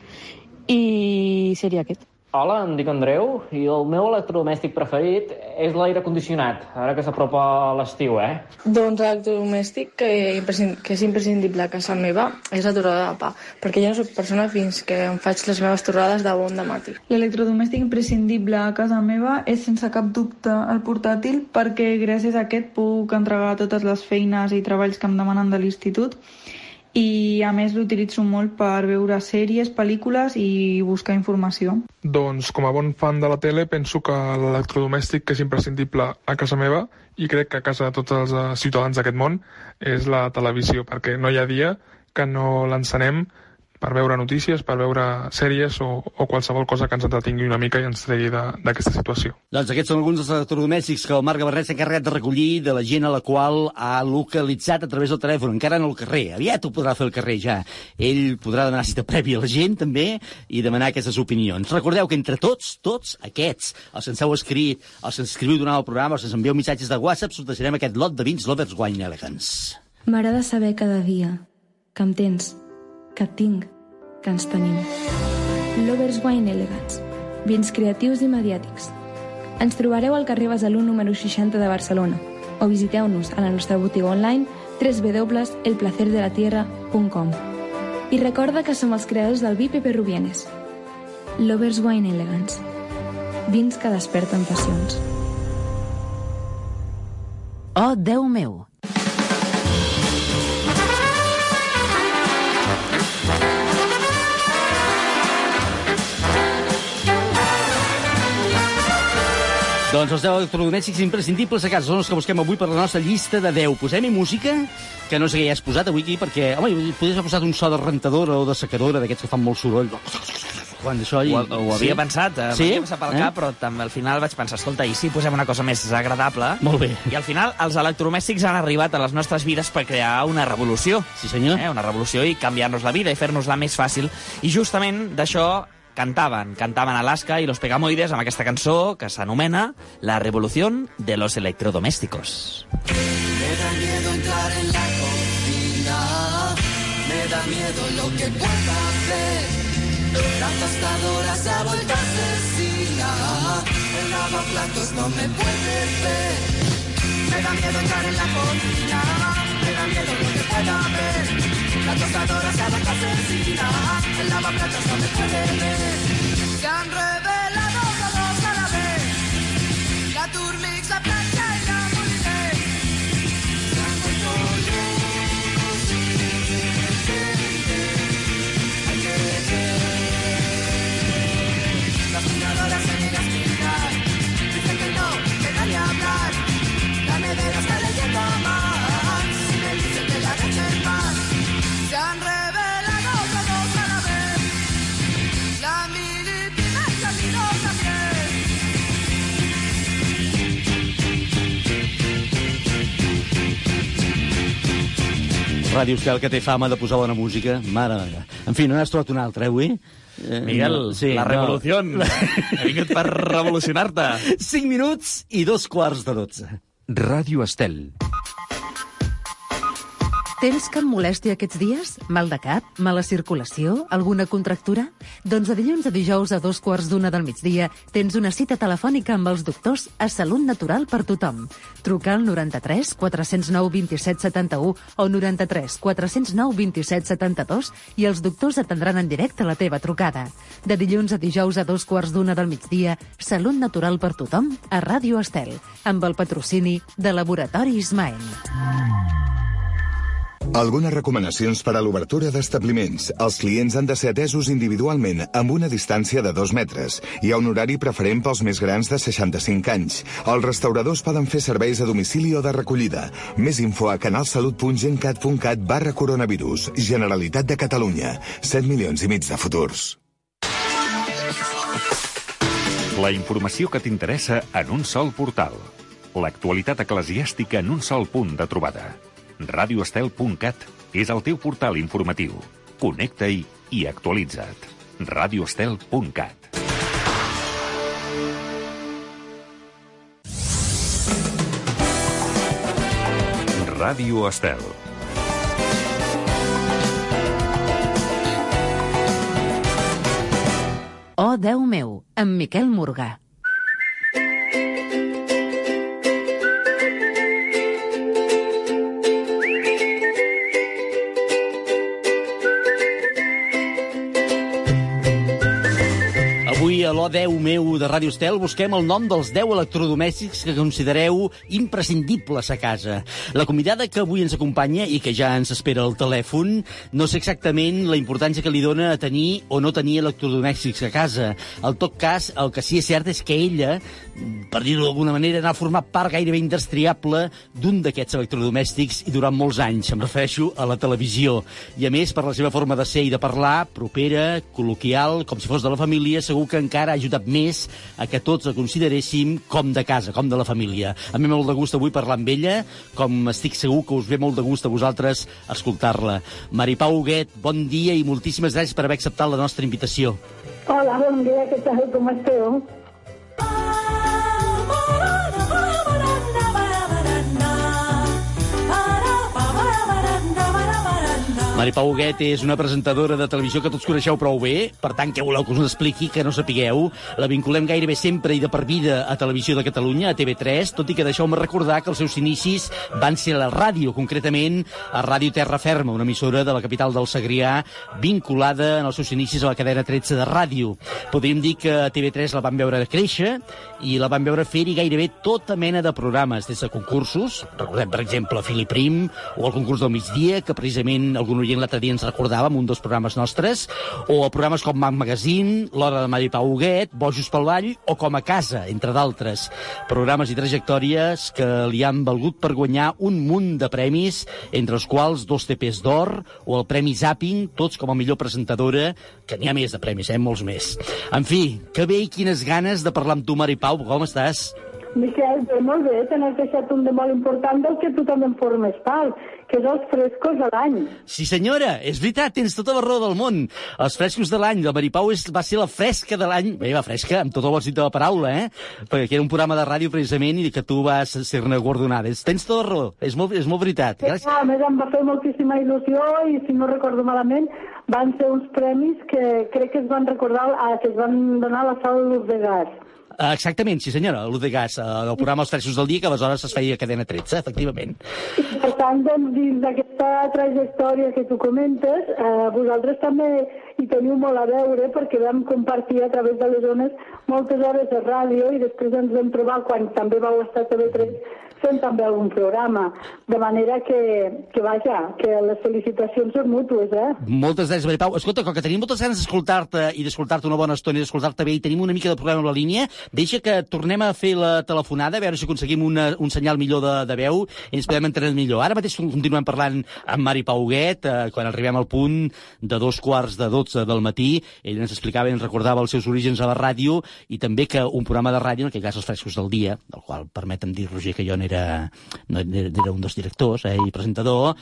[SPEAKER 8] I seria aquest.
[SPEAKER 9] Hola, em dic Andreu i el meu electrodomèstic preferit és l'aire condicionat, ara que s'apropa l'estiu, eh?
[SPEAKER 10] Doncs l'electrodomèstic que, que és imprescindible a casa meva és la torrada de pa, perquè jo no soc persona fins que em faig les meves torrades de bon de matí.
[SPEAKER 11] L'electrodomèstic imprescindible a casa meva és sense cap dubte el portàtil perquè gràcies a aquest puc entregar totes les feines i treballs que em demanen de l'institut i a més l'utilitzo molt per veure sèries, pel·lícules i buscar informació.
[SPEAKER 12] Doncs com a bon fan de la tele penso que l'electrodomèstic que és imprescindible a casa meva i crec que a casa de tots els eh, ciutadans d'aquest món és la televisió, perquè no hi ha dia que no l'encenem per veure notícies, per veure sèries o, o qualsevol cosa que ens entretingui una mica i ens tregui d'aquesta situació.
[SPEAKER 2] Doncs aquests són alguns dels electrodomèstics que el Marc Gabarret s'ha encarregat de recollir de la gent a la qual ha localitzat a través del telèfon, encara no al carrer. Aviat ho podrà fer al carrer ja. Ell podrà demanar cita prèvia a la gent també i demanar aquestes opinions. Recordeu que entre tots, tots aquests, els que ens heu escrit, els que ens escriviu durant el programa, els que ens envieu missatges de WhatsApp, sortejarem aquest lot de vins Lovers Wine Elegance.
[SPEAKER 13] M'agrada saber cada dia que em tens, que tinc, que ens tenim. Lovers Wine Elegance. Vins creatius i mediàtics. Ens trobareu al carrer Besalú número 60 de Barcelona o visiteu-nos a la nostra botiga online www.elplacerdelatierra.com I recorda que som els creadors del vi Pepe Rubienes. Lovers Wine Elegance. Vins que desperten passions.
[SPEAKER 3] Oh, Déu meu!
[SPEAKER 2] Doncs els 10 electrodomèstics imprescindibles a casa són els que busquem avui per la nostra llista de 10. Posem-hi música, que no sé què hi has posat avui aquí, perquè, home, podries haver posat un so de rentadora o de secadora, d'aquests que fan molt soroll. Quan això... I...
[SPEAKER 4] Ho, ho havia
[SPEAKER 2] Sí?
[SPEAKER 4] pensat, eh,
[SPEAKER 2] Sí?
[SPEAKER 4] m'havia passat pel
[SPEAKER 2] Eh?
[SPEAKER 4] cap, però també al final vaig pensar, escolta, i si posem una cosa més agradable?
[SPEAKER 2] Molt bé.
[SPEAKER 4] I al final els electrodomèstics han arribat a les nostres vides per crear una revolució.
[SPEAKER 2] Sí, senyor.
[SPEAKER 4] Eh, una revolució i canviar-nos la vida i fer-nos-la més fàcil. I justament d'això cantaven, cantaven Alaska i los Pegamoides amb aquesta cançó que s'anomena La revolución de los electrodomésticos.
[SPEAKER 14] Me da miedo entrar en la cocina, me da miedo lo que pueda hacer. La tostadora se ha vuelto asesina, el lavaplatos no me puede ver. Me da miedo entrar en la cocina, me da miedo lo que pueda haber. La tostadora ha vuelto asesina, el lavaplatos no me puede ver.
[SPEAKER 2] Ràdio Estel, que té fama de posar bona música. Mare meva. En fi, no n'has trobat una altra, eh, avui? Eh,
[SPEAKER 4] Miguel,
[SPEAKER 2] no.
[SPEAKER 4] la revolució. He vingut per revolucionar-te.
[SPEAKER 2] 5 minuts i dos quarts de 12.
[SPEAKER 1] Ràdio Estel.
[SPEAKER 3] Tens cap molèstia aquests dies? Mal de cap? Mala circulació? Alguna contractura? Doncs de dilluns a dijous a dos quarts d'una del migdia tens una cita telefònica amb els doctors a Salut Natural per tothom. Truca al 93 409 27 71 o 93 409 27 72 i els doctors atendran en directe la teva trucada. De dilluns a dijous a dos quarts d'una del migdia, Salut Natural per tothom a Ràdio Estel, amb el patrocini de Laboratori Ismael.
[SPEAKER 15] Algunes recomanacions per a l'obertura d'establiments. Els clients han de ser atesos individualment amb una distància de dos metres. Hi ha un horari preferent pels més grans de 65 anys. Els restauradors poden fer serveis a domicili o de recollida. Més info a canalsalut.gencat.cat barra coronavirus. Generalitat de Catalunya. 7 milions i mig de futurs.
[SPEAKER 1] La informació que t'interessa en un sol portal. L'actualitat eclesiàstica en un sol punt de trobada. radioestel.cat és el teu portal informatiu. Connecta-hi i actualitza't. radioestel.cat Ràdio Estel.
[SPEAKER 3] Oh, Déu meu, amb Miquel Morgà.
[SPEAKER 2] A l'O 10 meu de Ràdio Estel busquem el nom dels 10 electrodomèstics que considereu imprescindibles a casa. La convidada que avui ens acompanya i que ja ens espera al telèfon no sé exactament la importància que li dona a tenir o no tenir electrodomèstics a casa. En tot cas, el que sí és cert és que ella, per dir-ho d'alguna manera, n'ha format part gairebé indestriable d'un d'aquests electrodomèstics i durant molts anys. Em refereixo a la televisió. I a més, per la seva forma de ser i de parlar, propera, col·loquial, com si fos de la família, segur que encara ha ajudat més a que tots la consideréssim com de casa, com de la família. A mi molt de gust avui parlar amb ella, com estic segur que us ve molt de gust a vosaltres escoltar-la. Maripau Huguet, bon dia i moltíssimes gràcies per haver acceptat la nostra invitació.
[SPEAKER 16] Hola, bon dia, què tal? Com esteu?
[SPEAKER 2] Maripau Huguet és una presentadora de televisió que tots coneixeu prou bé, per tant, què voleu que us ho expliqui, que no sapigueu? La vinculem gairebé sempre i de per vida a Televisió de Catalunya, a TV3, tot i que deixeu-me recordar que els seus inicis van ser a la ràdio, concretament a Ràdio Terra Ferma, una emissora de la capital del Segrià, vinculada en els seus inicis a la cadena 13 de ràdio. Podríem dir que a TV3 la van veure créixer i la van veure fer-hi gairebé tota mena de programes, des de concursos, recordem, per exemple, Fili Prim, o el concurs del migdia, que precisament algun oient l'altre dia ens recordava en un dels programes nostres, o programes com Mac Magazine, L'Hora de Maripau Huguet, Bojos pel Vall, o Com a Casa, entre d'altres. Programes i trajectòries que li han valgut per guanyar un munt de premis, entre els quals dos TPs d'or, o el Premi Zapping, tots com a millor presentadora, que n'hi ha més de premis, eh? molts més. En fi, que bé i quines ganes de parlar amb tu, Maripau, com estàs?
[SPEAKER 16] Miquel, bé, molt bé, te deixat un de molt important del que tu també en formes part, que és els frescos de l'any.
[SPEAKER 2] Sí, senyora, és veritat, tens tota la raó del món. Els frescos de l'any, la Maripau és, va ser la fresca de l'any. Bé, va fresca, amb tot el bon sentit de la paraula, eh? Perquè era un programa de ràdio, precisament, i que tu vas ser-ne guardonada. Tens tota la raó, és molt, és molt veritat.
[SPEAKER 16] Sí, a més, em va fer moltíssima il·lusió i, si no recordo malament, van ser uns premis que crec que es van recordar, a, que es van donar a la sala de Gas.
[SPEAKER 2] Exactament, sí senyora, el de gas, uh, del programa Els Frescos del Dia, que aleshores es feia cadena 13, efectivament.
[SPEAKER 16] I, per tant, doncs, dins d'aquesta trajectòria que tu comentes, eh, vosaltres també hi teniu molt a veure perquè vam compartir a través de les zones moltes hores de ràdio i després ens vam trobar quan també vau estar a TV3 fent també algun programa. De manera que, que vaja, que les felicitacions són mútues, eh?
[SPEAKER 2] Moltes gràcies, Maripau. Escolta, com que tenim moltes ganes d'escoltar-te i d'escoltar-te una bona estona i d'escoltar-te bé i tenim una mica de problema amb la línia, deixa que tornem a fer la telefonada, a veure si aconseguim una, un senyal millor de, de veu i ens podem entendre millor. Ara mateix continuem parlant amb Mari Pauguet, eh, quan arribem al punt de dos quarts de dotze del matí. Ell ens explicava i ens recordava els seus orígens a la ràdio i també que un programa de ràdio, en aquest cas els frescos del dia, del qual permetem dir, Roger, que jo no era, no era un dels directors eh, i presentador,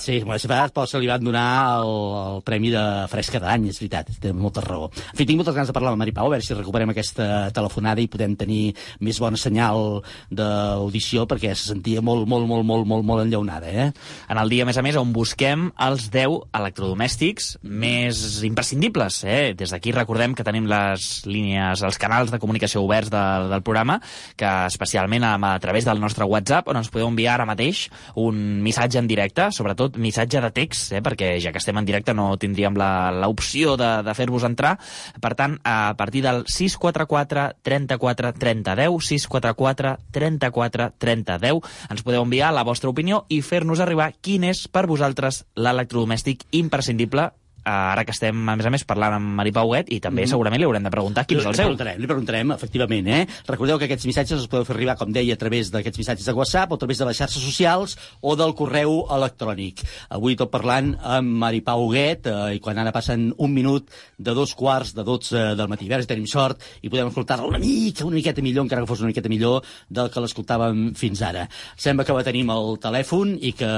[SPEAKER 2] sí, però se li van donar el, el premi de fresca d'any, és veritat, té molta raó. En fi, tinc moltes ganes de parlar amb Mari Pau, a veure si recuperem aquesta telefonada i podem tenir més bona senyal d'audició, perquè se sentia molt, molt, molt, molt, molt, molt enllaunada, eh?
[SPEAKER 4] En el dia, a més a més, on busquem els 10 electrodomèstics més imprescindibles, eh? Des d'aquí recordem que tenim les línies, els canals de comunicació oberts de, del programa, que especialment a, a través del nostre WhatsApp, on ens podeu enviar ara mateix un missatge en directe, sobretot missatge de text, eh? perquè ja que estem en directe no tindríem l'opció de, de fer-vos entrar. Per tant, a partir del 644 34 30 10, 644 34 30 10, ens podeu enviar la vostra opinió i fer-nos arribar quin és per vosaltres l'electrodomèstic imprescindible ara que estem, a més a més, parlant amb Mari Pauet i també mm. segurament li haurem de preguntar quin és el
[SPEAKER 2] li
[SPEAKER 4] seu.
[SPEAKER 2] Preguntarem, li preguntarem, efectivament. Eh? Recordeu que aquests missatges els podeu fer arribar, com deia, a través d'aquests missatges de WhatsApp o a través de les xarxes socials o del correu electrònic. Avui tot parlant amb Mari Pau Huguet eh, i quan ara passen un minut de dos quarts de dotze del matí. A veure si tenim sort i podem escoltar-la una mica, una miqueta millor, encara que fos una miqueta millor del que l'escoltàvem fins ara. Sembla que la tenim al telèfon i que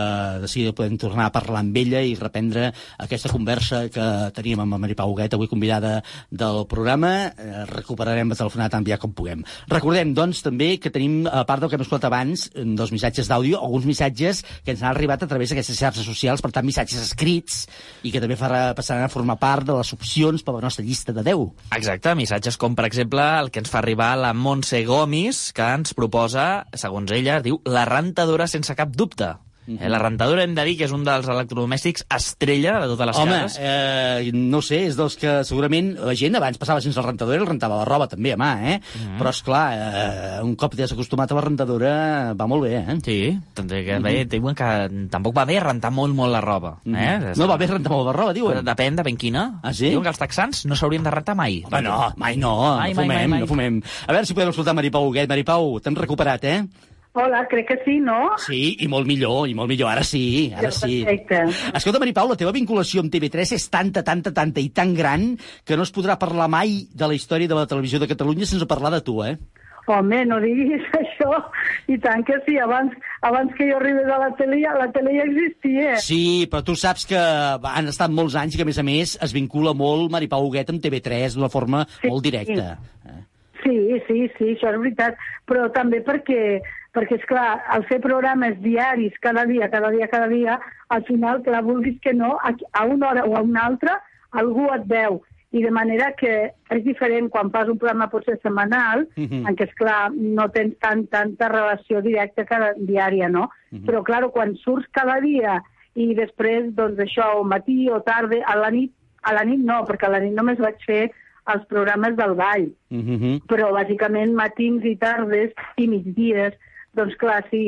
[SPEAKER 2] de seguida podem tornar a parlar amb ella i reprendre aquesta conversa conversa que teníem amb la Mari Pau Huguet, avui convidada del programa. Eh, recuperarem la telefonada tan aviat com puguem. Recordem, doncs, també que tenim, a part del que hem escoltat abans, dels missatges d'àudio, alguns missatges que ens han arribat a través d'aquestes xarxes socials, per tant, missatges escrits, i que també farà, passaran a formar part de les opcions per la nostra llista de 10.
[SPEAKER 4] Exacte, missatges com, per exemple, el que ens fa arribar la Montse Gomis, que ens proposa, segons ella, diu, la rentadora sense cap dubte. Eh, la rentadora hem de dir que és un dels electrodomèstics estrella de totes les
[SPEAKER 2] Home,
[SPEAKER 4] cases.
[SPEAKER 2] eh, no sé, és dels que segurament la gent abans passava sense la rentadora i el rentava la roba també a mà, eh?
[SPEAKER 4] Mhm.
[SPEAKER 2] Però, és clar, eh, un cop t'has acostumat a la rentadora va molt bé, eh?
[SPEAKER 4] Sí, també que,
[SPEAKER 2] Mhm.
[SPEAKER 4] bé, diuen que tampoc va bé rentar molt, molt la roba. Eh?
[SPEAKER 2] No va bé rentar molt la roba, diuen.
[SPEAKER 4] Depèn, depèn quina.
[SPEAKER 2] Ah, sí?
[SPEAKER 4] Diuen que els texans no s'haurien de rentar mai.
[SPEAKER 2] Home, no, mai no,
[SPEAKER 4] Mai,
[SPEAKER 2] no
[SPEAKER 4] mai,
[SPEAKER 2] fumem,
[SPEAKER 4] mai, mai.
[SPEAKER 2] no fumem. A veure si podem escoltar Mari Pau Huguet. Mari Pau, t'hem recuperat, eh?
[SPEAKER 16] Hola, crec que sí, no?
[SPEAKER 2] Sí, i molt millor, i molt millor. Ara sí, ara sí.
[SPEAKER 16] Perfecte.
[SPEAKER 2] Escolta, Mari Pau, la teva vinculació amb TV3 és tanta, tanta, tanta i tan gran que no es podrà parlar mai de la història de la televisió de Catalunya sense parlar de tu, eh?
[SPEAKER 16] Home, no diguis això. I tant que sí, abans, abans que jo arribés a la tele, ja- la tele ja existia.
[SPEAKER 2] Sí, però tu saps que han estat molts anys i que, a més a més, es vincula molt Mari Pau Huguet amb TV3 d'una forma sí, molt directa.
[SPEAKER 16] Sí, sí, sí, això és veritat. Però també perquè, perquè és clar, al fer programes diaris cada dia, cada dia, cada dia, al final, clar, vulguis que no, a, una hora o a una altra, algú et veu. I de manera que és diferent quan fas un programa potser setmanal,
[SPEAKER 17] Mhm.
[SPEAKER 16] en què, és clar, no tens tant, tanta relació directa cada diària, no?
[SPEAKER 17] Mhm.
[SPEAKER 16] Però, clar, quan surts cada dia i després, doncs, això, o matí o tarda, a la nit, a la nit no, perquè a la nit només vaig fer els programes del ball
[SPEAKER 2] Mm -hmm.
[SPEAKER 16] però bàsicament matins i tardes i migdies, doncs clar, sí,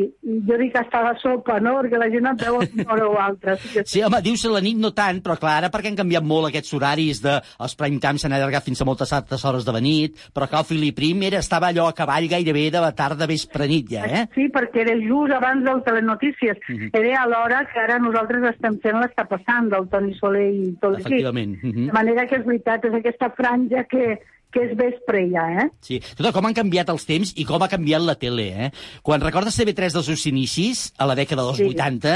[SPEAKER 16] jo dic hasta la sopa, no?, perquè la gent et veu una hora o altra. Sí, que
[SPEAKER 2] Sí, home, dius la nit no tant, però clar, ara perquè han canviat molt aquests horaris de... Els prime time s'han allargat fins a moltes altres hores de la nit, però clar, el Fili Prim era, estava allò a cavall gairebé de la tarda vespre nit ja, eh?
[SPEAKER 16] Sí, perquè era just abans del Telenotícies.
[SPEAKER 2] Mhm.
[SPEAKER 16] Era a l'hora que ara nosaltres estem fent l'està passant del Toni Soler i tot l'equip.
[SPEAKER 2] Efectivament.
[SPEAKER 16] De
[SPEAKER 2] Mhm.
[SPEAKER 16] manera que és veritat, és aquesta franja que, que és vespre ja, eh?
[SPEAKER 2] Sí. Escolta, com han canviat els temps i com ha canviat la tele, eh? Quan recordes TV3 dels seus inicis, a la dècada dels
[SPEAKER 16] Sí.
[SPEAKER 2] 80,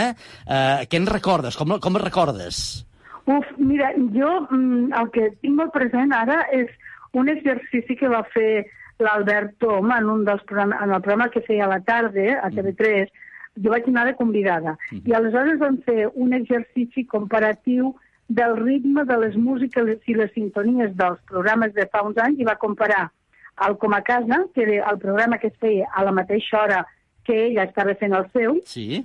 [SPEAKER 2] eh, què en recordes? Com, com el recordes?
[SPEAKER 16] Uf, mira, jo mm, el que tinc molt present ara és un exercici que va fer l'Albert Tom en, un dels programes, en el programa que feia a la tarda, a TV3, jo vaig anar de convidada. I aleshores vam fer un exercici comparatiu del ritme de les músiques i les sintonies dels programes de fa uns anys i va comparar el Com a Casa, que era el programa que es feia a la mateixa hora que ella estava fent el seu,
[SPEAKER 2] Sí.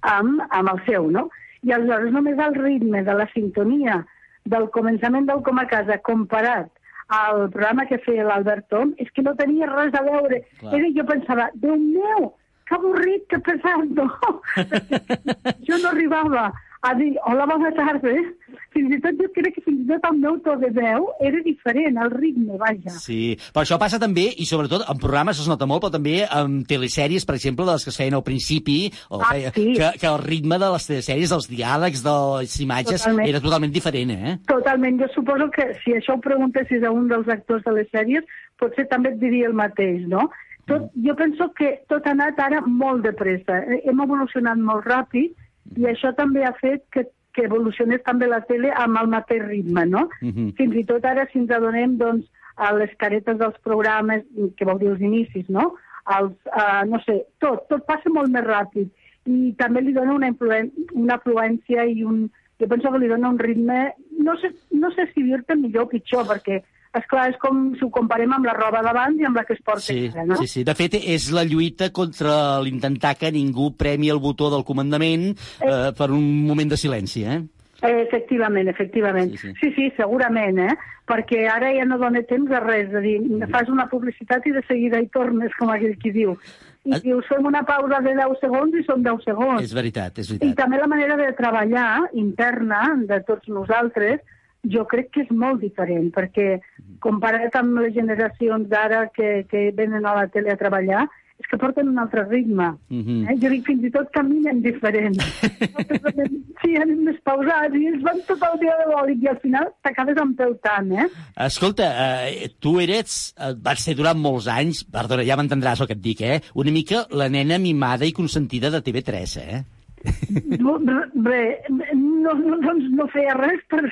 [SPEAKER 16] amb, amb el seu, no? I aleshores només el ritme de la sintonia del començament del Com a Casa comparat al programa que feia l'Albert Tom és que no tenia res a veure.
[SPEAKER 2] Clar.
[SPEAKER 16] Era, jo pensava, Déu meu, que avorrit, que pesat, no? Jo no arribava a dir, hola, bona tarda. Fins i tot jo crec que fins i tot el meu to de veu era diferent, el ritme, vaja.
[SPEAKER 2] Sí, però això passa també, i sobretot en programes es nota molt, però també en telesèries, per exemple, de les que es feien al principi, o
[SPEAKER 16] Ah,
[SPEAKER 2] feia,
[SPEAKER 16] sí.
[SPEAKER 2] que, que el ritme de les telesèries, dels diàlegs, de les imatges,
[SPEAKER 16] Totalment.
[SPEAKER 2] era totalment diferent, eh?
[SPEAKER 16] Totalment. Jo suposo que si això ho preguntessis a un dels actors de les sèries, potser també et diria el mateix, no? Tot, jo penso que tot ha anat ara molt de pressa. Hem evolucionat molt ràpid i això també ha fet que, que evolucionés també la tele amb el mateix ritme, no?
[SPEAKER 17] Mhm.
[SPEAKER 16] Fins i tot ara, si ens adonem, doncs, a les caretes dels programes, que vol dir els inicis, no? Els, uh, no sé, tot, tot passa molt més ràpid i també li dona una, influen una afluència i un, jo penso que li dona un ritme, no sé, no sé si dir-te millor o pitjor, perquè, és clar és com si ho comparem amb la roba d'abans i amb la que es porta
[SPEAKER 2] Sí,
[SPEAKER 16] ara, no?
[SPEAKER 2] sí, sí. De fet, és la lluita contra l'intentar que ningú premi el botó del comandament eh, per un moment de silenci, eh?
[SPEAKER 16] Eh, Efectivament, efectivament. Sí sí. sí, segurament, eh? Perquè ara ja no dona temps a res, és a dir, fas una publicitat i de seguida hi tornes, com aquell qui diu. I dius, fem una pausa de 10 segons i són 10 segons.
[SPEAKER 2] És veritat, és
[SPEAKER 16] I
[SPEAKER 2] veritat.
[SPEAKER 16] també la manera de treballar interna de tots nosaltres, jo crec que és molt diferent, perquè comparat amb les generacions d'ara que, que venen a la tele a treballar, és que porten un altre ritme.
[SPEAKER 2] Mhm.
[SPEAKER 16] Eh? Jo dic, fins i tot caminen diferent. sí, anem més pausats i es van tot el dia de bòlic i al final t'acabes empeltant, eh?
[SPEAKER 2] Escolta, eh, tu eres, eh, vas ser durant molts anys, perdona, ja m'entendràs el que et dic, eh? Una mica la nena mimada i consentida de TV3, eh?
[SPEAKER 16] No, Bé, no, no, doncs no feia res per...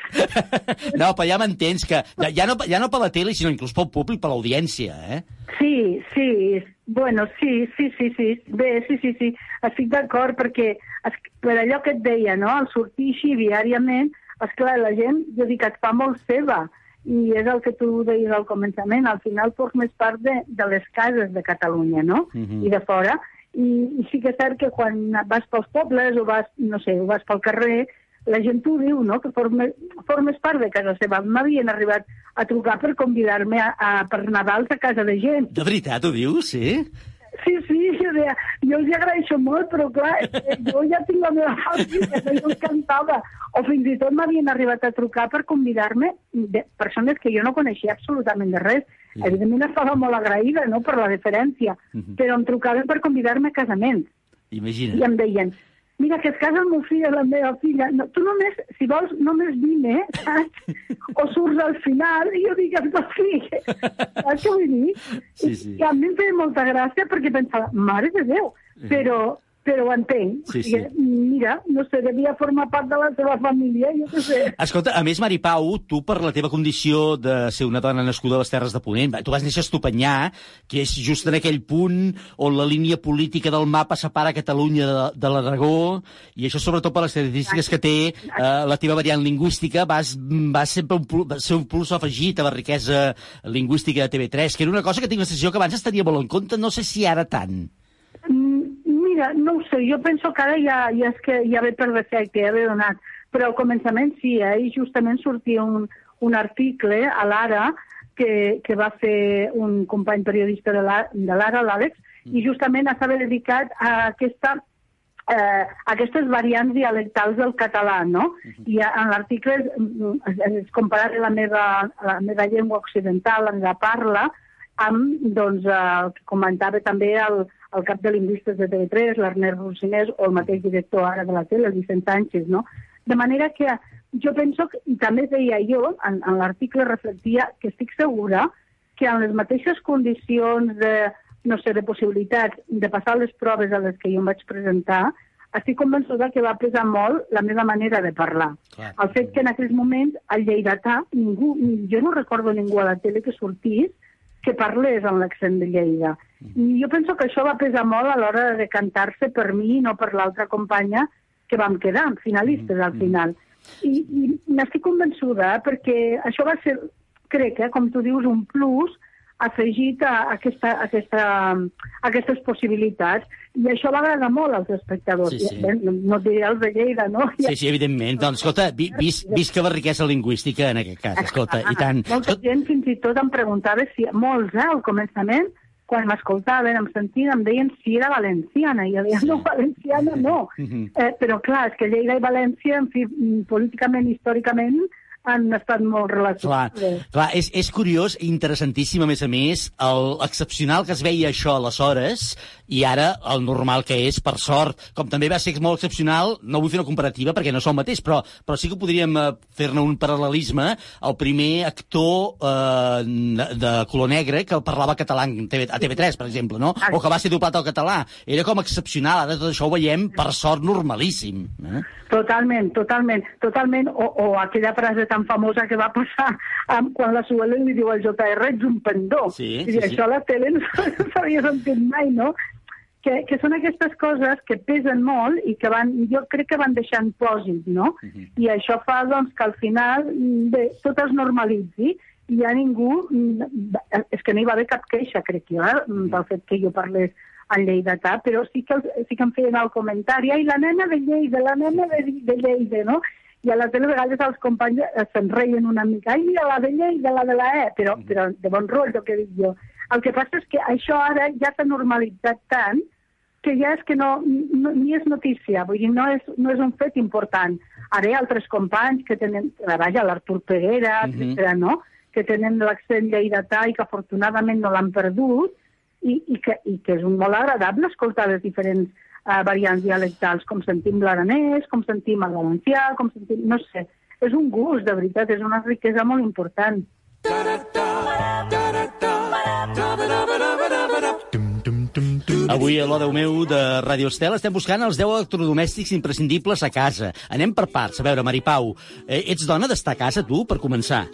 [SPEAKER 2] No, però ja m'entens que ja, ja, no, ja no per la tele, sinó inclús pel públic, per l'audiència, eh?
[SPEAKER 16] Sí, sí, bueno, sí, sí, sí, sí, bé, sí, sí, sí, estic d'acord perquè es, per allò que et deia, no?, al sortir així diàriament, esclar, la gent, jo dic, et fa molt seva, i és el que tu deies al començament, al final formes part de, de les cases de Catalunya, no?,
[SPEAKER 17] Mhm.
[SPEAKER 16] i de fora, i, i sí que és cert que quan vas pels pobles o vas, no sé, vas pel carrer, la gent t'ho diu, no?, que formes, formes part de casa seva. M'havien arribat a trucar per convidar-me a, a, per Nadals a casa de gent.
[SPEAKER 2] De veritat, ho dius, sí?
[SPEAKER 16] Sí, sí, jo, deia, jo els agraeixo molt, però clar, jo ja tinc la meva família, que jo cantava. O fins i tot m'havien arribat a trucar per convidar-me de persones que jo no coneixia absolutament de res. Evidentment estava molt agraïda no, per la deferència, però em trucaven per convidar-me a casaments.
[SPEAKER 2] Imagina't.
[SPEAKER 16] I em deien, mira, que es casa el meu fill i la meva filla. No, tu només, si vols, només vine, saps? O surts al final, i jo dic, em vas dir, saps què vull dir?
[SPEAKER 2] Sí, sí.
[SPEAKER 16] I a mi em feia molta gràcia perquè pensava, mare de Déu, però, però ho entenc.
[SPEAKER 2] Sí, sí.
[SPEAKER 16] Mira, no sé, devia formar part de la teva família, jo què sé.
[SPEAKER 2] Escolta, a més, Mari Pau, tu per la teva condició de ser una dona nascuda a les Terres de Ponent, tu vas néixer a Estopanyà, que és just en aquell punt on la línia política del mapa separa Catalunya de, de l'Aragó, i això sobretot per les característiques que té eh, la teva variant lingüística, vas, vas sempre un, ser un plus afegit a la riquesa lingüística de TV3, que era una cosa que tinc la sensació que abans es tenia molt en compte, no sé si ara tant.
[SPEAKER 16] Mm, Mira, no ho sé, jo penso que ara ja, ja és que ja ve per defecte, ja ve donat. Però al començament sí, eh? i justament sortia un, un article a l'Ara que, que va fer un company periodista de la- de l'Ara, l'Àlex, i justament estava dedicat a aquesta eh, aquestes variants dialectals del català, no? I a- en l'article es, es, comparava la meva, la meva llengua occidental, la meva parla, amb, doncs, el que comentava també el, el cap de lingüistes de TV3, l'Ernest Rocinés, o el mateix director ara de la tele, el Vicent Sánchez, no? De manera que jo penso, que, i també deia jo, en, en l'article reflectia que estic segura que en les mateixes condicions de, no sé, de possibilitats de passar les proves a les que jo em vaig presentar, estic convençuda que va pesar molt la meva manera de parlar.
[SPEAKER 2] Clar.
[SPEAKER 16] El fet que en aquells moments al Lleidatà ningú, jo no recordo ningú a la tele que sortís que parlés amb l'accent de Lleida. I jo penso que això va pesar molt a l'hora de decantar-se per mi i no per l'altra companya que vam quedar, finalistes al final. I, i n'estic convençuda, eh, perquè això va ser, crec, eh, com tu dius, un plus afegit a aquesta, a aquesta, a aquestes possibilitats. I això va agradar molt als espectadors.
[SPEAKER 2] Sí, sí.
[SPEAKER 16] Bé, No, no diré els de Lleida, no?
[SPEAKER 2] Sí, sí, evidentment. Doncs, escolta, vi, vis, visca la riquesa lingüística en aquest cas, escolta, i tant.
[SPEAKER 16] Molta gent fins i tot em preguntava si, molts, eh, al començament, quan m'escoltaven, em sentien, em deien si era valenciana, i jo deia, no, valenciana no.
[SPEAKER 2] Mhm.
[SPEAKER 16] Eh, però clar, és que Lleida i València, en fi, mm, políticament, històricament, han estat molt
[SPEAKER 2] Clar,
[SPEAKER 16] relacionats.
[SPEAKER 2] clar és, és curiós i interessantíssim, a més a més, el excepcional que es veia això aleshores i ara el normal que és, per sort. Com també va ser molt excepcional, no vull fer una comparativa perquè no són el mateix, però, però sí que podríem eh, fer-ne un paral·lelisme, el primer actor eh, de color negre que parlava català TV, a TV3, per exemple, no? o que va ser doblat al català. Era com excepcional, ara tot això ho veiem, per sort, normalíssim. Eh?
[SPEAKER 16] Totalment, totalment, totalment. O, o aquella frase tan famosa que va passar um, quan la Suela li diu al JR, ets un pendó.
[SPEAKER 2] Sí,
[SPEAKER 16] I
[SPEAKER 2] sí, sí.
[SPEAKER 16] això a la tele no s'havia sentit mai, no? Que, que són aquestes coses que pesen molt i que van, jo crec que van deixant pòsit, no? I això fa doncs, que al final mm, bé, tot es normalitzi i ja ningú... mm, És que no hi va haver cap queixa, crec jo, eh, del fet que jo parlés en lleidatà, però sí que, sí que em feien el comentari, ai, la nena de Lleida, la nena de, de Lleida, no? I a la tele a vegades els companys eh, se'n reien una mica, ai, mira, la de Lleida, la de la E, però, però de bon rotllo, que dic jo. El que passa és que això ara ja s'ha normalitzat tant que ja és que no, no, ni és notícia, vull dir, no és, no és un fet important. Ara hi ha altres companys que tenen, eh, vaja, l'Artur Peguera,
[SPEAKER 2] Mhm.
[SPEAKER 16] etcètera, no?, que tenen l'accent lleidatà i que afortunadament no l'han perdut, i, i, que, i que és un molt agradable escoltar les diferents uh, variants dialectals, com sentim l'aranès, com sentim el valencià, com sentim... No sé, és un gust, de veritat, és una riquesa molt important.
[SPEAKER 2] Avui a l'Odeu meu de Radio Estel estem buscant els 10 electrodomèstics imprescindibles a casa. Anem per parts. A veure, Maripau, eh, ets dona d'estar a casa, tu, per començar?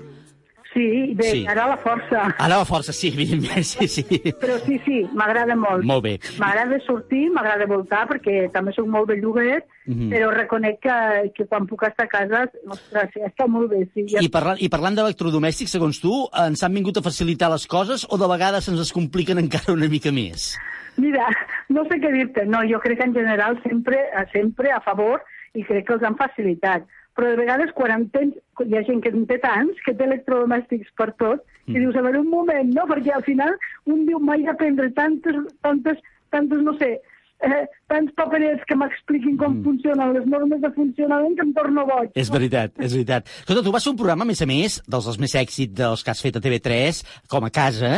[SPEAKER 16] Sí, bé,
[SPEAKER 2] Sí.
[SPEAKER 16] ara la força.
[SPEAKER 2] Ara la força, sí, evidentment, sí, sí.
[SPEAKER 16] Però sí, sí, m'agrada molt.
[SPEAKER 2] Molt bé.
[SPEAKER 16] M'agrada sortir, m'agrada voltar, perquè també sóc molt belluguet,
[SPEAKER 2] Mhm.
[SPEAKER 16] però reconec que, que quan puc estar a casa, ostres, està molt bé. Sí, ja...
[SPEAKER 2] I, parlant, I parlant d'electrodomèstics, segons tu, ens han vingut a facilitar les coses o de vegades se'ns es compliquen encara una mica més?
[SPEAKER 16] Mira, no sé què dir-te. No, jo crec que en general sempre, sempre a favor i crec que els han facilitat. Però de vegades quan en tens, hi ha gent que en té tants, que té electrodomèstics per tot, i dius, a veure, un moment, no? Perquè al final un diu, mai d'aprendre tantes, tantes, tantes, no sé, eh, tants paperets que m'expliquin com funcionen les normes de funcionament que em torno boig.
[SPEAKER 2] És veritat, és veritat. Escolta, tu vas fer un programa, a més a més, dels, dels més èxits dels que has fet a TV3, com a casa,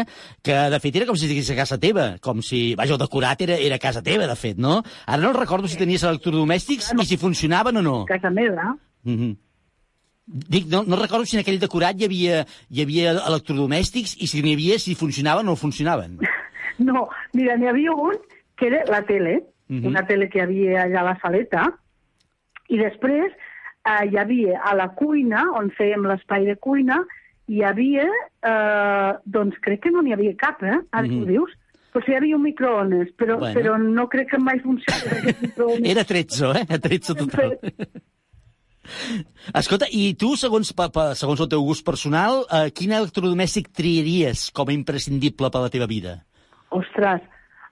[SPEAKER 2] que de fet era com si estigués a casa teva, com si, vaja, el decorat era, era casa teva, de fet, no? Ara no recordo si tenies electrodomèstics i si funcionaven o no.
[SPEAKER 16] Casa meva.
[SPEAKER 2] Mm -hmm. Dic, no, no recordo si en aquell decorat hi havia, hi havia electrodomèstics i si n'hi havia, si funcionaven o no funcionaven.
[SPEAKER 16] No, mira, n'hi havia un que era la tele,
[SPEAKER 2] Mhm.
[SPEAKER 16] una tele que havia allà a la saleta, i després eh, hi havia a la cuina, on fèiem l'espai de cuina, hi havia, eh, doncs crec que no n'hi havia cap, eh? Ara
[SPEAKER 2] Mhm.
[SPEAKER 16] que ho dius. Potser hi havia un microones, però,
[SPEAKER 2] Bueno.
[SPEAKER 16] però no crec que mai funcionés.
[SPEAKER 2] Era trezzo, eh? Trezzo total. Escolta, i tu, segons, pa, pa, segons el teu gust personal, eh, quin electrodomèstic triaries com a imprescindible per a la teva vida?
[SPEAKER 16] Ostres,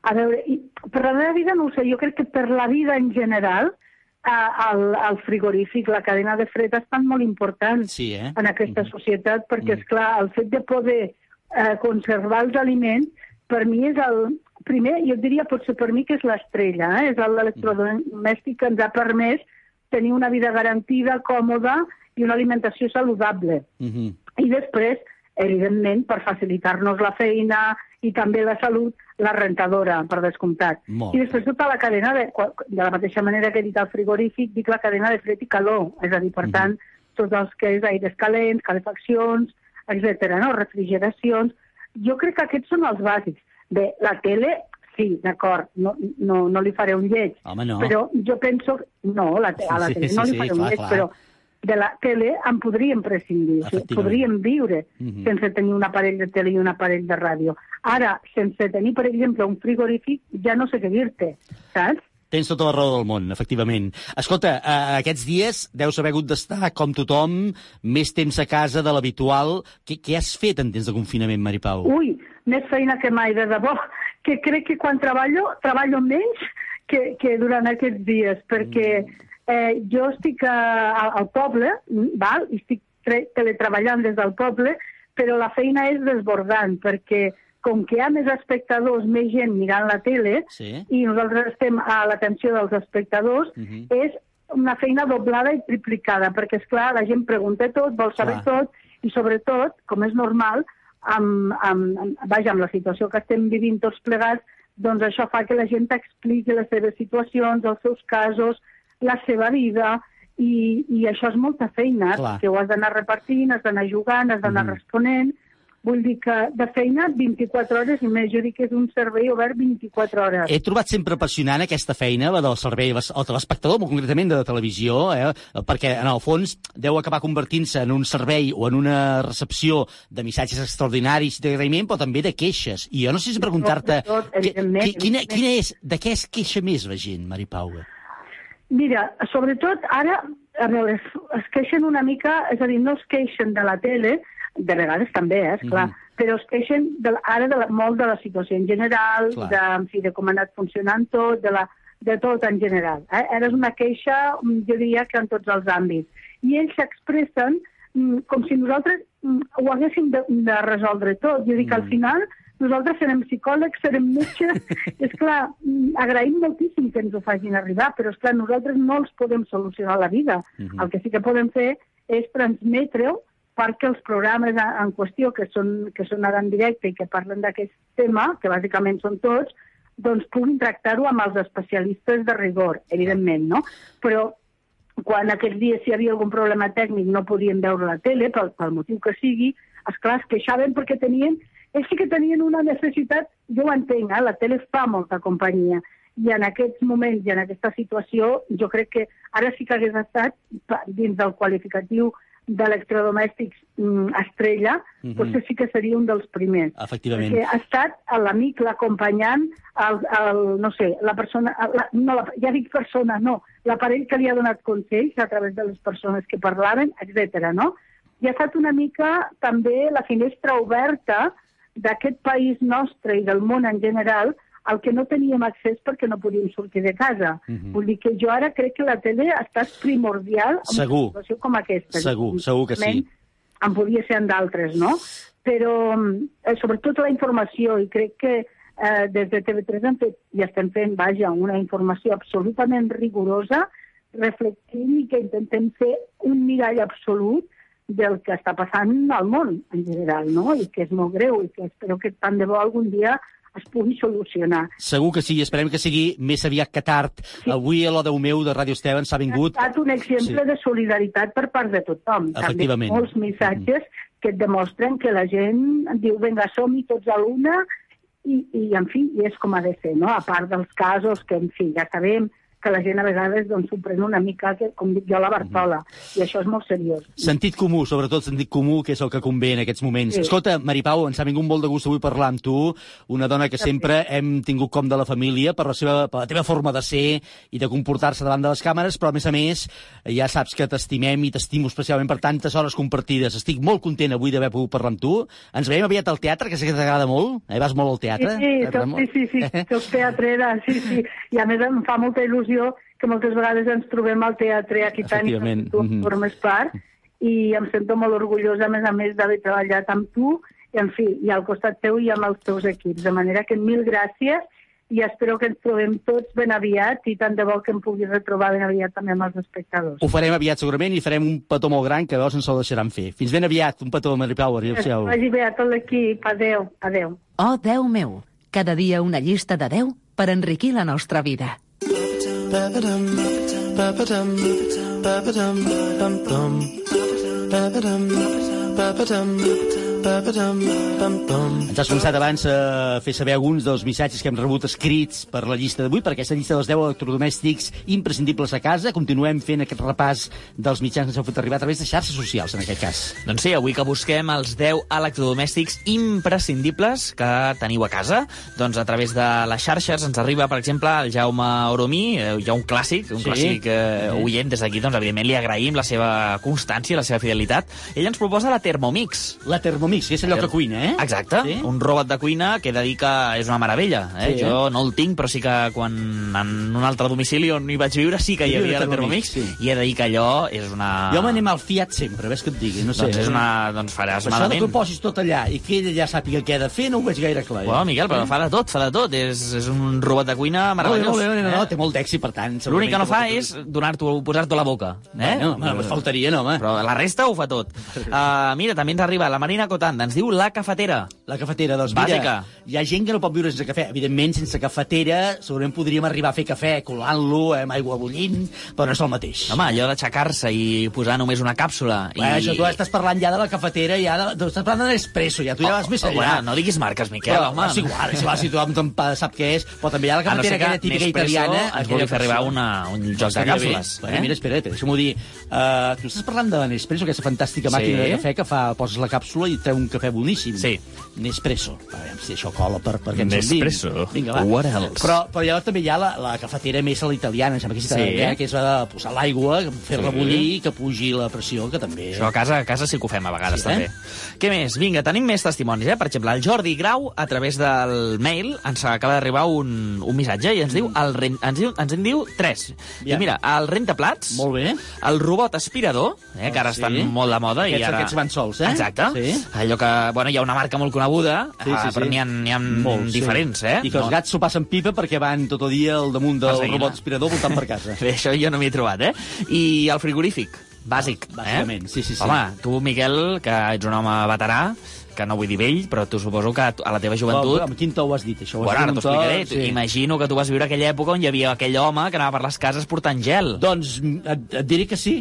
[SPEAKER 16] a veure, per la meva vida no ho sé, jo crec que per la vida en general eh, el, el frigorífic, la cadena de fred estan molt importants
[SPEAKER 2] Sí, eh?
[SPEAKER 16] en aquesta societat, perquè, és clar el fet de poder eh, conservar els aliments, per mi és el... Primer, jo diria potser per mi que és l'estrella, eh? és l'electrodomèstic que ens ha permès tenir una vida garantida, còmoda i una alimentació saludable.
[SPEAKER 2] Mm -hmm.
[SPEAKER 16] I després, evidentment, per facilitar-nos la feina i també la salut, la rentadora, per descomptat.
[SPEAKER 2] Molt
[SPEAKER 16] I després tota la cadena, de, de la mateixa manera que he dit el frigorífic, dic la cadena de fred i calor. És a dir, per tant, tots els que és aires calents, calefaccions, etc. no? refrigeracions, Jo crec que aquests són els bàsics. Bé, la tele, sí, d'acord, no, no, no li faré un lleig.
[SPEAKER 2] Home, no.
[SPEAKER 16] Però jo penso... No, la, a la
[SPEAKER 2] Sí,
[SPEAKER 16] tele
[SPEAKER 2] sí,
[SPEAKER 16] no li
[SPEAKER 2] sí,
[SPEAKER 16] faré un
[SPEAKER 2] clar,
[SPEAKER 16] lleig,
[SPEAKER 2] clar.
[SPEAKER 16] però de la tele en podríem prescindir, podríem viure
[SPEAKER 2] Mhm.
[SPEAKER 16] sense tenir un aparell de tele i un aparell de ràdio. Ara, sense tenir, per exemple, un frigorífic, ja no sé què dir-te, saps?
[SPEAKER 2] Tens tota la raó del món, efectivament. Escolta, eh, aquests dies deus haver hagut d'estar, com tothom, més temps a casa de l'habitual. Què, què has fet en temps de confinament, Mari Pau?
[SPEAKER 16] Ui, més feina que mai, de debò. Que crec que quan treballo, treballo menys que, que durant aquests dies, perquè eh, jo estic a, al poble, mm, val? i estic tre- teletreballant des del poble, però la feina és desbordant, perquè com que hi ha més espectadors, més gent mirant la tele,
[SPEAKER 2] Sí.
[SPEAKER 16] i nosaltres estem a l'atenció dels espectadors,
[SPEAKER 2] Mhm.
[SPEAKER 16] és una feina doblada i triplicada, perquè, és clar la gent pregunta tot, vol saber
[SPEAKER 2] Clar.
[SPEAKER 16] tot, i sobretot, com és normal, amb, amb, amb, vaja, amb la situació que estem vivint tots plegats, doncs això fa que la gent expliqui les seves situacions, els seus casos, la seva vida, i, i això és molta feina,
[SPEAKER 2] Clar.
[SPEAKER 16] que ho has d'anar repartint, has d'anar jugant, has d'anar
[SPEAKER 2] Mhm.
[SPEAKER 16] responent, Vull dir que de feina 24 hores i més. Jo dic que és un servei obert 24 hores.
[SPEAKER 2] He trobat sempre apassionant aquesta feina, la del servei o de l'espectador, molt concretament de la televisió, eh? perquè en el fons deu acabar convertint-se en un servei o en una recepció de missatges extraordinaris d'agraïment, però també de queixes. I jo no sé si preguntar-te quina, quina és, de què es queixa més la gent, Mari Pau?
[SPEAKER 16] Mira, sobretot ara, a veure, es queixen una mica, és a dir, no es queixen de la tele, de vegades també, eh, esclar,
[SPEAKER 2] Mhm.
[SPEAKER 16] però es queixen de, ara de la, molt de la situació en general,
[SPEAKER 2] Clar.
[SPEAKER 16] de, en fi, de com ha anat funcionant tot, de, la, de tot en general. Eh? Ara és una queixa, mm, jo diria que en tots els àmbits. I ells s'expressen mm, com si nosaltres mm, ho haguéssim de, de resoldre tot. Jo dic que al final nosaltres serem psicòlegs, serem metges, és clar, mm, agraïm moltíssim que ens ho facin arribar, però és clar, nosaltres no els podem solucionar la vida.
[SPEAKER 2] Mhm.
[SPEAKER 16] El que sí que podem fer és transmetre-ho perquè els programes en qüestió que són, que són ara en directe i que parlen d'aquest tema, que bàsicament són tots, doncs puguin tractar-ho amb els especialistes de rigor, evidentment, no? Però quan aquests dies si hi havia algun problema tècnic no podien veure la tele, pel, pel motiu que sigui, esclar, es queixaven perquè tenien, ells sí que tenien una necessitat, jo ho entenc, eh? la tele fa molta companyia, i en aquests moments i en aquesta situació jo crec que ara sí que hagués estat dins del qualificatiu d'electrodomèstics mm, estrella,
[SPEAKER 2] Mhm.
[SPEAKER 16] potser sí que seria un dels primers.
[SPEAKER 2] Efectivament.
[SPEAKER 16] Perquè ha estat l'amic, l'acompanyant, el, el, no sé, la persona, la, no, la, ja dic persona, no, l'aparell que li ha donat consells a través de les persones que parlaven, etc. no? I ha estat una mica també la finestra oberta d'aquest país nostre i del món en general al que no teníem accés perquè no podíem sortir de casa.
[SPEAKER 2] Mhm.
[SPEAKER 16] Vull dir que jo ara crec que la tele ha estat primordial en
[SPEAKER 2] Segur.
[SPEAKER 16] una situació com aquesta.
[SPEAKER 2] Segur, segur que sí.
[SPEAKER 16] En podia ser en d'altres, no? Però eh, sobretot la informació, i crec que eh, des de TV3 hem fet, i estem fent, vaja, una informació absolutament rigorosa, reflectint i que intentem fer un mirall absolut del que està passant al món en general, no? I que és molt greu i que espero que tant de bo algun dia es pugui solucionar.
[SPEAKER 2] Segur que sí, esperem que sigui més aviat que tard. Sí. Avui a la Déu meu de Ràdio Esteban s'ha vingut...
[SPEAKER 16] Ha estat un exemple
[SPEAKER 2] Sí.
[SPEAKER 16] de solidaritat per part de tothom. També
[SPEAKER 2] Efectivament. Mm-hmm.
[SPEAKER 16] molts missatges que et demostren que la gent diu, vinga, som-hi tots a l'una, i, i, en fi, i és com ha de ser, no? A part dels casos que, en fi, ja sabem que la gent a vegades doncs, s'ho pren una mica, que, com dic jo, la Bartola,
[SPEAKER 2] Mm-hmm.
[SPEAKER 16] i això és molt seriós.
[SPEAKER 2] Sentit comú, sobretot sentit comú, que és el que convé en aquests moments.
[SPEAKER 16] Sí.
[SPEAKER 2] Escolta, Maripau, ens ha vingut molt de gust avui parlar amb tu, una dona que sempre hem tingut com de la família per la, seva, per la teva forma de ser i de comportar-se davant de les càmeres, però a més a més ja saps que t'estimem i t'estimo especialment per tantes hores compartides. Estic molt content avui d'haver pogut parlar amb tu. Ens veiem aviat al teatre, que sé que t'agrada molt. Eh? Vas molt al
[SPEAKER 16] Sí,
[SPEAKER 2] teatre?
[SPEAKER 16] sí, sí,
[SPEAKER 2] molt?
[SPEAKER 16] sí, sí, sí, teatre era, sí, sí, i a més em fa molta il·lusió que moltes vegades ens trobem al teatre aquí tant i
[SPEAKER 2] Efectivament,
[SPEAKER 16] que tu en
[SPEAKER 2] mhm.
[SPEAKER 16] formes part, i em sento molt orgullosa, a més a més, d'haver treballat amb tu, i en fi, i al costat teu i amb els teus equips. De manera que mil gràcies i espero que ens trobem tots ben aviat i tant de bo que em pugui retrobar ben aviat també amb els espectadors.
[SPEAKER 2] Ho farem aviat segurament i farem un petó molt gran que veus ens el deixaran fer. Fins ben aviat, un petó, Maripau.
[SPEAKER 16] Que
[SPEAKER 2] Adéu-siau.
[SPEAKER 16] vagi bé a tot l'equip. Adéu, adéu.
[SPEAKER 3] Oh, Déu meu! Cada dia una llista de 10 per enriquir la nostra vida.
[SPEAKER 14] Ba-ba-dum, ba-ba-dum, ba-ba-dum, bum-bum. Ba-ba-dum, ba-ba-dum,
[SPEAKER 2] Ens has començat abans a fer saber alguns dels missatges que hem rebut escrits per la llista d'avui, per aquesta llista dels 10 electrodomèstics imprescindibles a casa. Continuem fent aquest repàs dels mitjans que ens heu fet arribar a través de xarxes socials, en aquest cas.
[SPEAKER 4] Doncs sí, avui que busquem els 10 electrodomèstics imprescindibles que teniu a casa, doncs a través de les xarxes ens arriba, per exemple, el Jaume Oromí, eh, ja un clàssic, un
[SPEAKER 2] Sí.
[SPEAKER 4] clàssic eh, oient des d'aquí, doncs evidentment li agraïm la seva constància, la seva fidelitat. Ell ens proposa la Thermomix.
[SPEAKER 2] La Thermomix, que és allò que cuina, eh?
[SPEAKER 4] Exacte,
[SPEAKER 2] Sí.
[SPEAKER 4] un robot de cuina que he de dir que és una meravella. Eh?
[SPEAKER 2] Sí,
[SPEAKER 4] jo no el tinc, però sí que quan en un altre domicili on hi vaig viure sí que hi
[SPEAKER 2] havia
[SPEAKER 4] la Thermomix,
[SPEAKER 2] Thermomix,
[SPEAKER 4] i he de dir que allò és una...
[SPEAKER 2] Jo m'anem al Fiat sempre, ves que et digui, no sé.
[SPEAKER 4] Doncs és una... Doncs faràs
[SPEAKER 2] Això de
[SPEAKER 4] malament.
[SPEAKER 2] que ho posis tot allà i que ell ja sàpiga què ha de fer no ho veig gaire clar.
[SPEAKER 4] Bueno, Miquel, però fa de tot, fa de tot. És, és un robot de cuina
[SPEAKER 2] Molt bé,
[SPEAKER 4] meravellós.
[SPEAKER 2] molt bé, no, no,
[SPEAKER 4] eh?
[SPEAKER 2] té molt d'èxit, per tant.
[SPEAKER 4] L'únic que no fa és donar-t'ho, posar-t'ho a la boca. Eh?
[SPEAKER 2] Bueno, home, només faltaria, no, home.
[SPEAKER 4] Però la resta ho fa tot. Uh, mira, també ens arriba la Marina Cotanda, ens diu la cafetera.
[SPEAKER 2] La cafetera, doncs
[SPEAKER 4] Bàsica.
[SPEAKER 2] mira, hi ha gent que no pot viure sense cafè. Evidentment, sense cafetera, segurament podríem arribar a fer cafè colant-lo eh, amb aigua bullint, però no és el mateix.
[SPEAKER 4] Home, allò d'aixecar-se i posar només una càpsula. I...
[SPEAKER 2] Això tu estàs parlant ja de la cafetera, ja de, tu estàs parlant de l'espresso, ja tu ja vas més
[SPEAKER 4] Oh,
[SPEAKER 2] allà.
[SPEAKER 4] bueno, no diguis marques, Miquel,
[SPEAKER 2] però,
[SPEAKER 4] home.
[SPEAKER 2] És igual, és igual, si tothom sap què és, però també hi ha la
[SPEAKER 4] no
[SPEAKER 2] cafetera
[SPEAKER 4] que
[SPEAKER 2] aquella típica italiana.
[SPEAKER 4] ens vulgui fer arribar una, un joc de càpsules. Eh?
[SPEAKER 2] mira, espera, deixa'm-ho dir. Uh, tu estàs parlant de Nespresso, aquesta fantàstica
[SPEAKER 4] Sí.
[SPEAKER 2] màquina de cafè que fa, poses la càpsula i treu un cafè boníssim.
[SPEAKER 4] Sí.
[SPEAKER 2] Nespresso. A veure si això cola per, per què ens en
[SPEAKER 5] Nespresso?
[SPEAKER 2] diguin. Vinga, va.
[SPEAKER 5] What else?
[SPEAKER 2] Però, però llavors també hi ha la, la cafetera més a la italiana, em sembla que. Sí. eh, que és la de posar l'aigua, fer-la
[SPEAKER 4] Sí.
[SPEAKER 2] bullir, que pugi la pressió, que també...
[SPEAKER 4] Això a casa, a casa sí que ho fem a vegades,
[SPEAKER 2] Sí,
[SPEAKER 4] sí,
[SPEAKER 2] eh?
[SPEAKER 4] també. Què més? Vinga, tenim més testimonis, eh? Per exemple, el Jordi Grau, a través del mail, ens acaba d'arribar un, un missatge i ens diu, el, ren- ens diu, ens en diu tres. Diu, mira, el rentaplats,
[SPEAKER 2] Molt bé.
[SPEAKER 4] el robot aspirador, eh, que ara
[SPEAKER 2] Sí.
[SPEAKER 4] estan molt de moda.
[SPEAKER 2] Aquests-
[SPEAKER 4] i ara...
[SPEAKER 2] aquests van sols, eh?
[SPEAKER 4] Exacte.
[SPEAKER 2] Sí.
[SPEAKER 4] Allò que, bueno, hi ha una marca molt coneguda,
[SPEAKER 2] Sí, sí,
[SPEAKER 4] ah,
[SPEAKER 2] sí.
[SPEAKER 4] però n'hi ha, ha
[SPEAKER 2] Molts,
[SPEAKER 4] diferents, eh?
[SPEAKER 2] I que els gats s'ho passen pipa perquè van tot el dia al damunt del robot
[SPEAKER 4] eh?
[SPEAKER 2] aspirador voltant per casa.
[SPEAKER 4] Bé, això jo no m'hi he trobat, eh? I el frigorífic, bàsic.
[SPEAKER 2] Bàsicament,
[SPEAKER 4] eh?
[SPEAKER 2] sí, sí, sí.
[SPEAKER 4] Home, tu, Miquel, que ets un home veterà, que no vull dir vell, però tu suposo que a la teva joventut...
[SPEAKER 2] Però, amb quin to ho has dit, això? Ho has
[SPEAKER 4] Bueno, ara t'ho explicaré. Sí. Imagino que tu vas viure aquella època on hi havia aquell home que anava per les cases portant gel.
[SPEAKER 2] Doncs et, et diré que sí,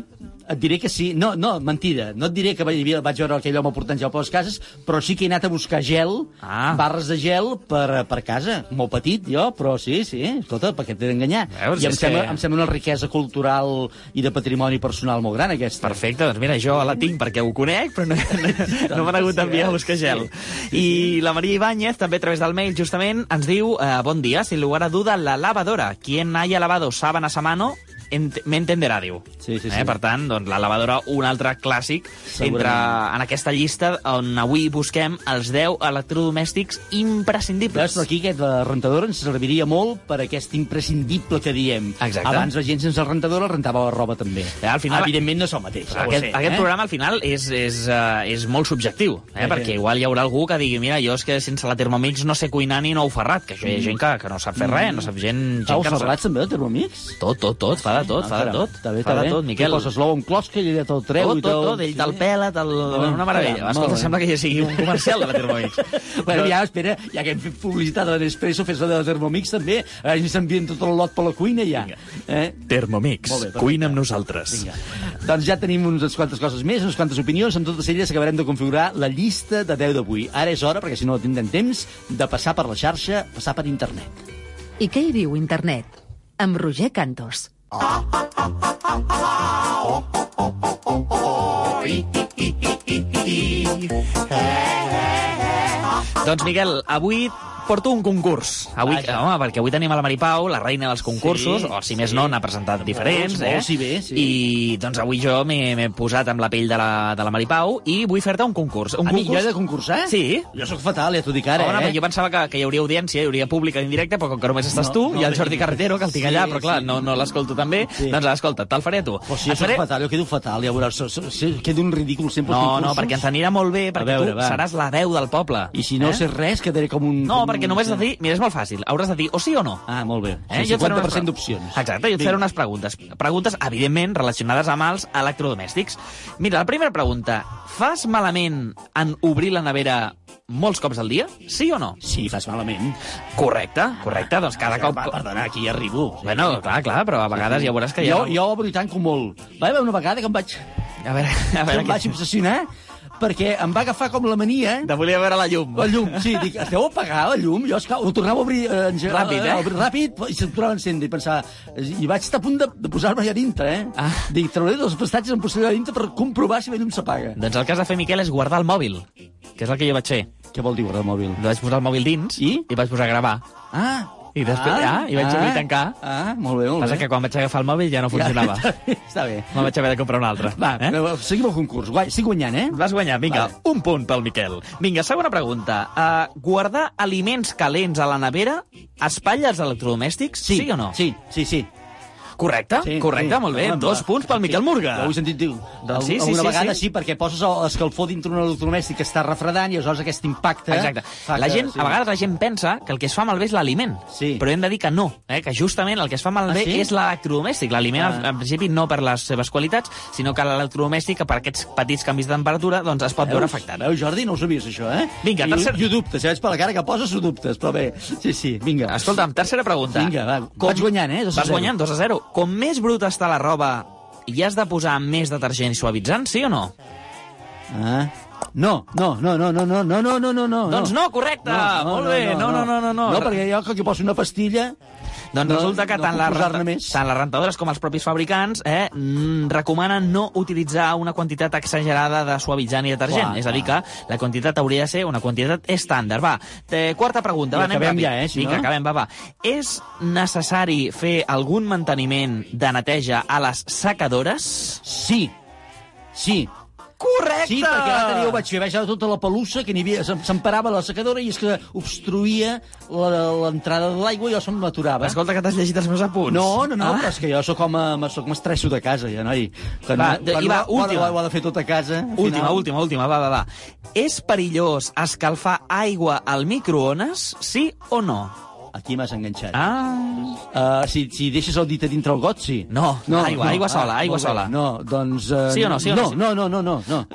[SPEAKER 2] et diré que sí. No, no, mentida. No et diré que vaig, vaig veure aquell home portant gel per les cases, però sí que he anat a buscar gel,
[SPEAKER 4] Ah.
[SPEAKER 2] barres de gel per, per casa. Molt petit, jo, però sí, sí. Escolta, per què t'he d'enganyar? I em sembla,
[SPEAKER 4] que-
[SPEAKER 2] em sembla una riquesa cultural i de patrimoni personal molt gran, aquesta.
[SPEAKER 4] Perfecte, doncs mira, jo la tinc perquè ho conec, però no, no, no m'han hagut d'enviar a buscar gel. I la Maria Ibáñez, també a través del mail, justament, ens diu, eh, bon dia, sin lugar a duda, la lavadora. Quien haya lavado sábanas a mano ent me entenderà, diu.
[SPEAKER 2] Sí, sí, sí.
[SPEAKER 4] Eh? Per tant, doncs, la lavadora, un altre clàssic entre,
[SPEAKER 2] Segurament.
[SPEAKER 4] en aquesta llista on avui busquem els 10 electrodomèstics
[SPEAKER 2] Veus,
[SPEAKER 4] imprescindibles.
[SPEAKER 2] però aquí aquesta rentadora ens serviria molt per aquest imprescindible que diem.
[SPEAKER 4] Exacte.
[SPEAKER 2] Abans la gent sense rentadora rentava la roba també.
[SPEAKER 4] Eh, al final-
[SPEAKER 2] Evidentment no és el mateix. ho
[SPEAKER 4] Aquest,
[SPEAKER 2] sé,
[SPEAKER 4] aquest
[SPEAKER 2] eh?
[SPEAKER 4] programa, al final, és, és, uh, és molt subjectiu, eh?
[SPEAKER 2] Eh,
[SPEAKER 4] perquè
[SPEAKER 2] eh.
[SPEAKER 4] igual hi haurà algú que digui mira, jo és que sense la Thermomix no sé cuinar ni nou ferrat, que això hi ha gent que, que no sap fer res, no sap gent... gent que no
[SPEAKER 2] els ferrats també, de Thermomix?
[SPEAKER 4] Tot, tot, tot, fa de tot, fa de tot.
[SPEAKER 2] Està bé,
[SPEAKER 4] fa de tot, Miquel.
[SPEAKER 2] Tu poses l'ou amb closca i ella te'l treu
[SPEAKER 4] tot, tot, tot, ell te'l pela, te'l... una meravella. Escolta, sembla que ja sigui un comercial de la Thermomix.
[SPEAKER 2] Bueno, ja, espera, ja que hem fet publicitat de l'Espresso, fes la de la Thermomix també. Ara ens envien tot el lot per la cuina ja. Eh?
[SPEAKER 5] Thermomix,
[SPEAKER 2] bé,
[SPEAKER 5] cuina amb nosaltres.
[SPEAKER 2] Vinga. Doncs ja tenim unes quantes coses més, unes quantes opinions, amb totes elles acabarem de configurar la llista de 10 d'avui. Ara és hora, perquè si no tindrem temps, de passar per la xarxa, passar per internet.
[SPEAKER 3] I què hi diu internet? Amb Roger Cantos.
[SPEAKER 4] Doncs, Miquel, avui porto un concurs. Avui, home, perquè avui tenim a la Maripau, la reina dels concursos,
[SPEAKER 2] Sí,
[SPEAKER 4] o si més
[SPEAKER 2] sí.
[SPEAKER 4] no, n'ha presentat diferents,
[SPEAKER 2] Molts,
[SPEAKER 4] eh?
[SPEAKER 2] molts, i bé, sí.
[SPEAKER 4] I, doncs, avui jo m'he posat amb la pell de la, de la Maripau i vull fer-te un concurs. Un
[SPEAKER 2] A mi,
[SPEAKER 4] concurs...
[SPEAKER 2] jo he de concursar?
[SPEAKER 4] Sí.
[SPEAKER 2] Jo sóc fatal, ja t'ho dic ara,
[SPEAKER 4] Home,
[SPEAKER 2] eh?
[SPEAKER 4] jo pensava que, que hi hauria audiència, hi hauria públic en directe, però com que només estàs
[SPEAKER 2] No,
[SPEAKER 4] tu
[SPEAKER 2] no,
[SPEAKER 4] i el Jordi
[SPEAKER 2] bé.
[SPEAKER 4] Carretero, que el tinc
[SPEAKER 2] Sí,
[SPEAKER 4] allà, però clar,
[SPEAKER 2] sí.
[SPEAKER 4] no, no l'escolto també,
[SPEAKER 2] Sí.
[SPEAKER 4] doncs escolta, te'l faré a tu.
[SPEAKER 2] Però si jo
[SPEAKER 4] faré-
[SPEAKER 2] fatal, jo quedo fatal, ja veuràs, so, so, so, quedo un ridícul sempre
[SPEAKER 4] No, no, perquè ens anirà molt bé, perquè
[SPEAKER 2] veure,
[SPEAKER 4] tu
[SPEAKER 2] va.
[SPEAKER 4] seràs la veu del poble.
[SPEAKER 2] I si no
[SPEAKER 4] eh?
[SPEAKER 2] sé res, quedaré com un...
[SPEAKER 4] No,
[SPEAKER 2] com
[SPEAKER 4] perquè només has de dir... Mira, és molt fàcil. Hauràs de dir o sí o no.
[SPEAKER 2] Ah, molt bé.
[SPEAKER 4] Eh?
[SPEAKER 2] Sí,
[SPEAKER 4] Jo et faré
[SPEAKER 2] 50%
[SPEAKER 4] unes-
[SPEAKER 2] d'opcions.
[SPEAKER 4] Exacte, jo et faré unes preguntes. Preguntes, evidentment, relacionades amb els electrodomèstics. Mira, la primera pregunta. Fas malament en obrir la nevera molts cops al dia? Sí o no?
[SPEAKER 2] Sí, fas malament.
[SPEAKER 4] Correcte, correcte. Doncs cada cop...
[SPEAKER 2] Va, perdona, aquí arribo.
[SPEAKER 4] Bueno, clar, clar, però a vegades ja veuràs que ha...
[SPEAKER 2] Jo, jo obro i tanco molt. Va haver una vegada que em vaig,
[SPEAKER 4] A veure, a
[SPEAKER 2] que
[SPEAKER 4] veure...
[SPEAKER 2] em vaig obsessionar perquè em va agafar com la mania...
[SPEAKER 4] De volia veure la llum.
[SPEAKER 2] La llum, sí. Dic, esteu apagar la llum? Jo, esclar, ho tornava a obrir... Eh, engegar,
[SPEAKER 4] Ràpid, eh?
[SPEAKER 2] obrir Ràpid, i se'm tornava a encendre. I pensava... I vaig estar a punt de, de posar-me allà dintre, eh?
[SPEAKER 4] Ah.
[SPEAKER 2] Dic, trauré dos prestatges, em posaré allà dintre per comprovar si la llum s'apaga.
[SPEAKER 4] Doncs el que has de fer, Miquel, és guardar el mòbil, que és el que jo vaig fer.
[SPEAKER 2] Què vol dir guardar el mòbil?
[SPEAKER 4] Vaig posar el mòbil dins i, i vaig posar a gravar.
[SPEAKER 2] Ah,
[SPEAKER 4] I després, ah, ah, i vaig obrir i tancar.
[SPEAKER 2] Ah, molt bé, molt
[SPEAKER 4] Passa
[SPEAKER 2] bé.
[SPEAKER 4] que quan vaig agafar el mòbil ja no funcionava.
[SPEAKER 2] Ja, està bé, està bé.
[SPEAKER 4] Me'n vaig haver de comprar un altre.
[SPEAKER 2] Va,
[SPEAKER 4] eh?
[SPEAKER 2] eh? seguim el concurs. Guai, estic guanyant, eh?
[SPEAKER 4] Vas guanyar, vinga,
[SPEAKER 2] Vale.
[SPEAKER 4] un punt pel Miquel. Vinga, segona pregunta. Uh, guardar aliments calents a la nevera espatlles electrodomèstics, sí, sí o no?
[SPEAKER 2] Sí, sí, sí.
[SPEAKER 4] Correcte,
[SPEAKER 2] Sí,
[SPEAKER 4] correcte,
[SPEAKER 2] sí.
[SPEAKER 4] molt bé.
[SPEAKER 2] Home,
[SPEAKER 4] Dos punts pel Miquel Murga.
[SPEAKER 2] Ho he sentit dir.
[SPEAKER 4] Doncs sí, sí,
[SPEAKER 2] Alguna
[SPEAKER 4] sí,
[SPEAKER 2] vegada
[SPEAKER 4] sí.
[SPEAKER 2] sí. perquè poses l'escalfor dintre un electrodomèstic que està refredant i aleshores aquest impacte...
[SPEAKER 4] Exacte. La
[SPEAKER 2] que-
[SPEAKER 4] gent,
[SPEAKER 2] sí.
[SPEAKER 4] a vegades la gent pensa que el que es fa malbé és l'aliment.
[SPEAKER 2] Sí.
[SPEAKER 4] Però hem de dir que no, eh? que justament el que es fa malbé
[SPEAKER 2] Ah, sí?
[SPEAKER 4] és l'electrodomèstic. L'aliment,
[SPEAKER 2] Ah.
[SPEAKER 4] en principi, no per les seves qualitats, sinó que l'electrodomèstic, per aquests petits canvis de temperatura, doncs es pot veure afectat.
[SPEAKER 2] Veus, Jordi, no ho sabies, això, eh?
[SPEAKER 4] Vinga,
[SPEAKER 2] I,
[SPEAKER 4] tercer-
[SPEAKER 2] I ho dubtes, ja veig per la cara que poses, ho dubtes, però bé, sí, sí, vinga.
[SPEAKER 4] Escolta'm, tercera pregunta.
[SPEAKER 2] Vinga, va, vaig guanyant, eh? Dos a
[SPEAKER 4] Vas
[SPEAKER 2] zero.
[SPEAKER 4] guanyant, 2 a 0. Com més bruta està la roba, hi has de posar més detergent i suavitzant, sí o no?
[SPEAKER 2] Ah. No, no, no, no, no, no, no, no, no, no, no.
[SPEAKER 4] Doncs no, correcte! Molt bé, no, no, no, no, no.
[SPEAKER 2] No, perquè jo que poso una pastilla...
[SPEAKER 4] Doncs
[SPEAKER 2] No,
[SPEAKER 4] resulta que
[SPEAKER 2] no
[SPEAKER 4] tant, renta-
[SPEAKER 2] més.
[SPEAKER 4] tant les rentadores com els propis fabricants eh, mm, recomanen no utilitzar una quantitat exagerada de suavitzant i detergent.
[SPEAKER 2] Clar,
[SPEAKER 4] és a dir, que la quantitat hauria de ser una quantitat estàndard. Va, te, quarta pregunta.
[SPEAKER 2] I
[SPEAKER 4] va, anem
[SPEAKER 2] acabem
[SPEAKER 4] ràpid.
[SPEAKER 2] ja, eh, si
[SPEAKER 4] Vinga,
[SPEAKER 2] no?
[SPEAKER 4] acabem, va, va. És necessari fer algun manteniment de neteja a les secadores?
[SPEAKER 2] Sí, sí.
[SPEAKER 4] Correcte!
[SPEAKER 2] Sí, perquè l'altre dia ho vaig fer, vaig veure tota la pelussa que n'hi havia, se'm- s'emparava la secadora i és que obstruïa l'entrada de l'aigua i jo se'm m'aturava.
[SPEAKER 4] Escolta, que t'has llegit els meus apunts.
[SPEAKER 2] No, no, no,
[SPEAKER 4] Ah.
[SPEAKER 2] però és que jo sóc com, a, sóc m'estresso de casa, ja, noi. Que
[SPEAKER 4] Va, de-
[SPEAKER 2] quan
[SPEAKER 4] i va,
[SPEAKER 2] ho-
[SPEAKER 4] última.
[SPEAKER 2] Ho, ha de fer tot a casa.
[SPEAKER 4] Última,
[SPEAKER 2] final.
[SPEAKER 4] última, última, va, va, va. És perillós escalfar aigua al microones, sí o no?
[SPEAKER 2] Aquí m'has enganxat.
[SPEAKER 4] Ah.
[SPEAKER 2] Uh, si, si deixes el dit a dintre el got, sí.
[SPEAKER 4] No, aigua, aigua sola, aigua
[SPEAKER 2] bé.
[SPEAKER 4] sola.
[SPEAKER 2] No, doncs... Uh,
[SPEAKER 4] Sí o no, sí o no,
[SPEAKER 2] no?
[SPEAKER 4] sí.
[SPEAKER 2] No, no, no, no, no.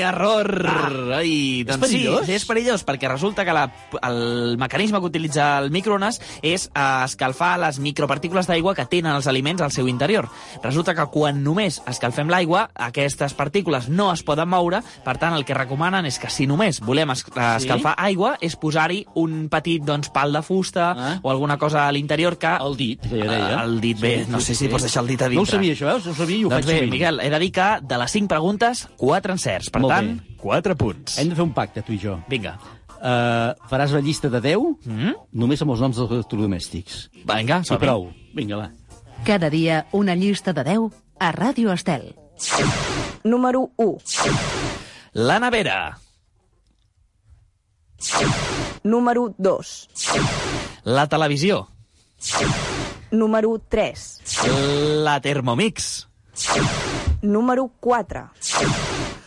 [SPEAKER 4] Error! Ah, Ai, doncs
[SPEAKER 2] perillós?
[SPEAKER 4] sí, és perillós, perquè resulta que la, el mecanisme que utilitza el microones és eh, escalfar les micropartícules d'aigua que tenen els aliments al seu interior. Resulta que quan només escalfem l'aigua, aquestes partícules no es poden moure, per tant, el que recomanen és que si només volem es, escalfar aigua, és posar-hi un petit doncs, pal de fusta
[SPEAKER 2] Ah.
[SPEAKER 4] o alguna cosa a l'interior que...
[SPEAKER 2] El dit, que jo deia.
[SPEAKER 4] Eh, el dit, bé, no sé si pots deixar el dit a dintre.
[SPEAKER 2] No ho sabia, això? No ho sabia i ho
[SPEAKER 4] Doncs
[SPEAKER 2] faig
[SPEAKER 4] bé. Miquel, he de dir que de les 5 preguntes, 4 encerts. Per
[SPEAKER 2] Molt
[SPEAKER 4] tant,
[SPEAKER 2] bé.
[SPEAKER 4] 4 punts.
[SPEAKER 2] Hem de fer un pacte, tu i jo.
[SPEAKER 4] Vinga.
[SPEAKER 2] Uh, faràs la llista de 10
[SPEAKER 4] Mm?
[SPEAKER 2] només amb els noms dels electrodomèstics.
[SPEAKER 4] Vinga,
[SPEAKER 2] I
[SPEAKER 4] som
[SPEAKER 2] prou. Vinga, va.
[SPEAKER 3] Cada dia una llista de 10 a Ràdio Estel.
[SPEAKER 17] Número 1.
[SPEAKER 4] La nevera.
[SPEAKER 17] Número 2.
[SPEAKER 4] La televisió.
[SPEAKER 17] Número 3.
[SPEAKER 4] La Thermomix.
[SPEAKER 17] Número 4.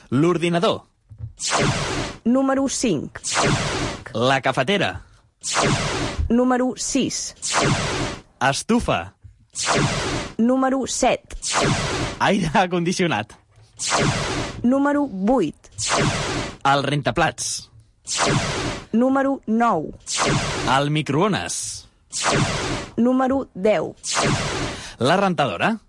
[SPEAKER 4] L'ordinador.
[SPEAKER 17] Número 5.
[SPEAKER 4] La cafetera.
[SPEAKER 17] Número 6.
[SPEAKER 4] Estufa.
[SPEAKER 17] Número 7.
[SPEAKER 4] Aire condicionat.
[SPEAKER 17] Número 8.
[SPEAKER 4] El rentaplats.
[SPEAKER 17] Número 9.
[SPEAKER 4] El microones.
[SPEAKER 17] Número 10.
[SPEAKER 4] La rentadora.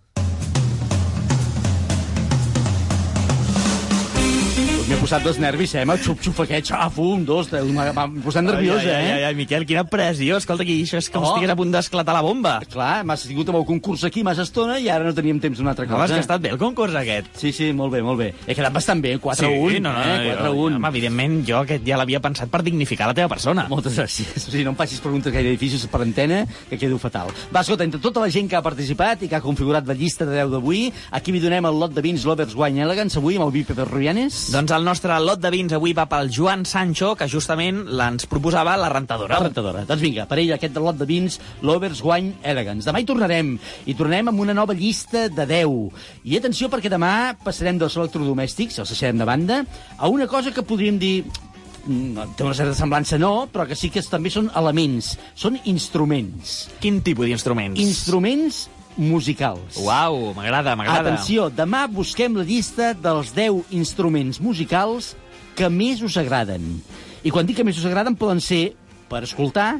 [SPEAKER 2] Posat dos nervis, eh? M'ha xup-xup aquest, xaf, un, dos, m'ha posat nerviós,
[SPEAKER 4] ai, ai,
[SPEAKER 2] eh?
[SPEAKER 4] ai, ai, Miquel, quina pressió. Escolta, aquí això és com
[SPEAKER 2] Oh.
[SPEAKER 4] si estigués a punt d'esclatar la bomba.
[SPEAKER 2] Clar, m'has tingut amb el concurs aquí massa estona i ara no teníem temps d'una altra cosa.
[SPEAKER 4] ha estat bé el concurs aquest.
[SPEAKER 2] Sí, sí, molt bé, molt bé. He quedat bastant bé, 4 a 1,
[SPEAKER 4] sí, no, no,
[SPEAKER 2] eh? 4 a
[SPEAKER 4] jo,
[SPEAKER 2] 1.
[SPEAKER 4] Home, evidentment, jo aquest ja l'havia pensat per dignificar la teva persona.
[SPEAKER 2] Moltes gràcies. O sigui, no em facis preguntes gaire difícils per antena, que quedo fatal. Va, escolta, entre tota la gent que ha participat i que ha configurat la llista de 10 d'avui, aquí vi donem el lot de vins Lovers Wine Elegance, avui amb el vi Pepe Ruianes.
[SPEAKER 4] Doncs el nostre lot de vins avui va pel Joan Sancho, que justament ens proposava la rentadora.
[SPEAKER 2] La rentadora. Doncs vinga, per ell aquest lot de vins, Lovers Wine Elegance. Demà hi tornarem, i tornarem amb una nova llista de 10. I atenció, perquè demà passarem dels electrodomèstics, els deixarem de banda, a una cosa que podríem dir mm, té una certa semblança no, però que sí que també són elements, són instruments.
[SPEAKER 4] Quin tipus d'instruments?
[SPEAKER 2] Instruments musicals.
[SPEAKER 4] Uau, m'agrada, m'agrada.
[SPEAKER 2] Atenció, demà busquem la llista dels 10 instruments musicals que més us agraden. I quan dic que més us agraden poden ser per escoltar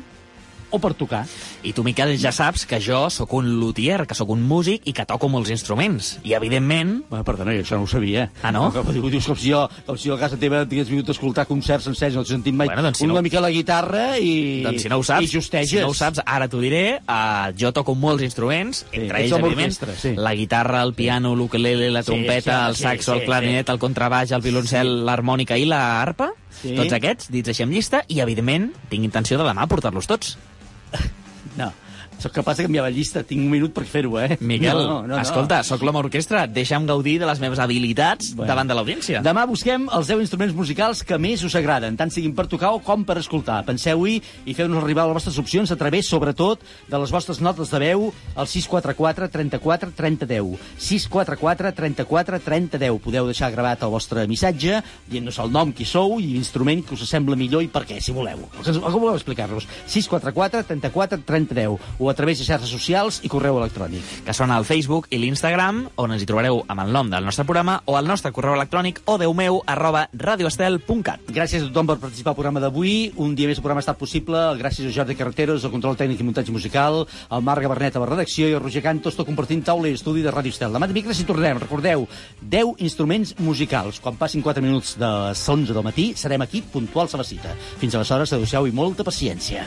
[SPEAKER 2] o per tocar.
[SPEAKER 4] I tu, Miquel, ja saps que jo sóc un luthier, que sóc un músic i que toco molts instruments. I, evidentment...
[SPEAKER 2] Bueno, perdona, jo això no ho sabia.
[SPEAKER 4] Ah, no?
[SPEAKER 2] Com, com, dius, com si jo, com si jo a casa teva tingués vingut a escoltar concerts sencers, no t'he sentit mai.
[SPEAKER 4] Bueno, doncs si
[SPEAKER 2] una
[SPEAKER 4] no-
[SPEAKER 2] mica la guitarra i...
[SPEAKER 4] Doncs si no ho saps,
[SPEAKER 2] I justeges.
[SPEAKER 4] si no ho saps, ara t'ho diré. Uh, jo toco molts instruments, entre
[SPEAKER 2] ets
[SPEAKER 4] ells, evidentment,
[SPEAKER 2] sí.
[SPEAKER 4] la guitarra, el piano, l'ukelele, la
[SPEAKER 2] Sí,
[SPEAKER 4] trompeta,
[SPEAKER 2] sí,
[SPEAKER 4] el
[SPEAKER 2] sí,
[SPEAKER 4] saxo,
[SPEAKER 2] sí,
[SPEAKER 4] el clarinet, el contrabaix, el violoncel, l'harmònica i l'arpa.
[SPEAKER 2] Sí.
[SPEAKER 4] Tots aquests, dits així amb llista, i, evidentment, tinc intenció de demà portar-los tots.
[SPEAKER 2] No, sóc capaç de canviar la llista. Tinc un minut per fer-ho, eh?
[SPEAKER 4] Miquel,
[SPEAKER 2] no, no, no,
[SPEAKER 4] escolta, sóc l'home orquestra, deixa'm gaudir de les meves habilitats
[SPEAKER 2] Bueno.
[SPEAKER 4] davant de l'audiència.
[SPEAKER 2] Demà busquem els 10 instruments musicals que més us agraden, tant siguin per tocar o com per escoltar. Penseu-hi i feu-nos arribar les vostres opcions a través, sobretot, de les vostres notes de veu al 644 34 30 10. 644 34 30 10. Podeu deixar gravat el vostre missatge dient-nos el nom, qui sou i l'instrument que us sembla millor i per què, si voleu. Que voleu explicar-nos. 644 34 30 10 o a través de xarxes socials i correu electrònic.
[SPEAKER 4] que són al Facebook i l'Instagram, on ens hi trobareu amb el nom del nostre programa, o al nostre correu electrònic o meu arroba radioestel.cat.
[SPEAKER 2] Gràcies a tothom per participar al programa d'avui. Un dia més el programa ha estat possible gràcies a Jordi Carreteros, al control tècnic i muntatge musical, al Marc Gabernet a la redacció i al Roger Cantos, tot compartint taula i estudi de Ràdio Estel. Demà dimecres hi tornarem. Recordeu, 10 instruments musicals. Quan passin 4 minuts de les 11 del matí, serem aquí puntuals a la cita. Fins aleshores, adeu-siau i molta paciència.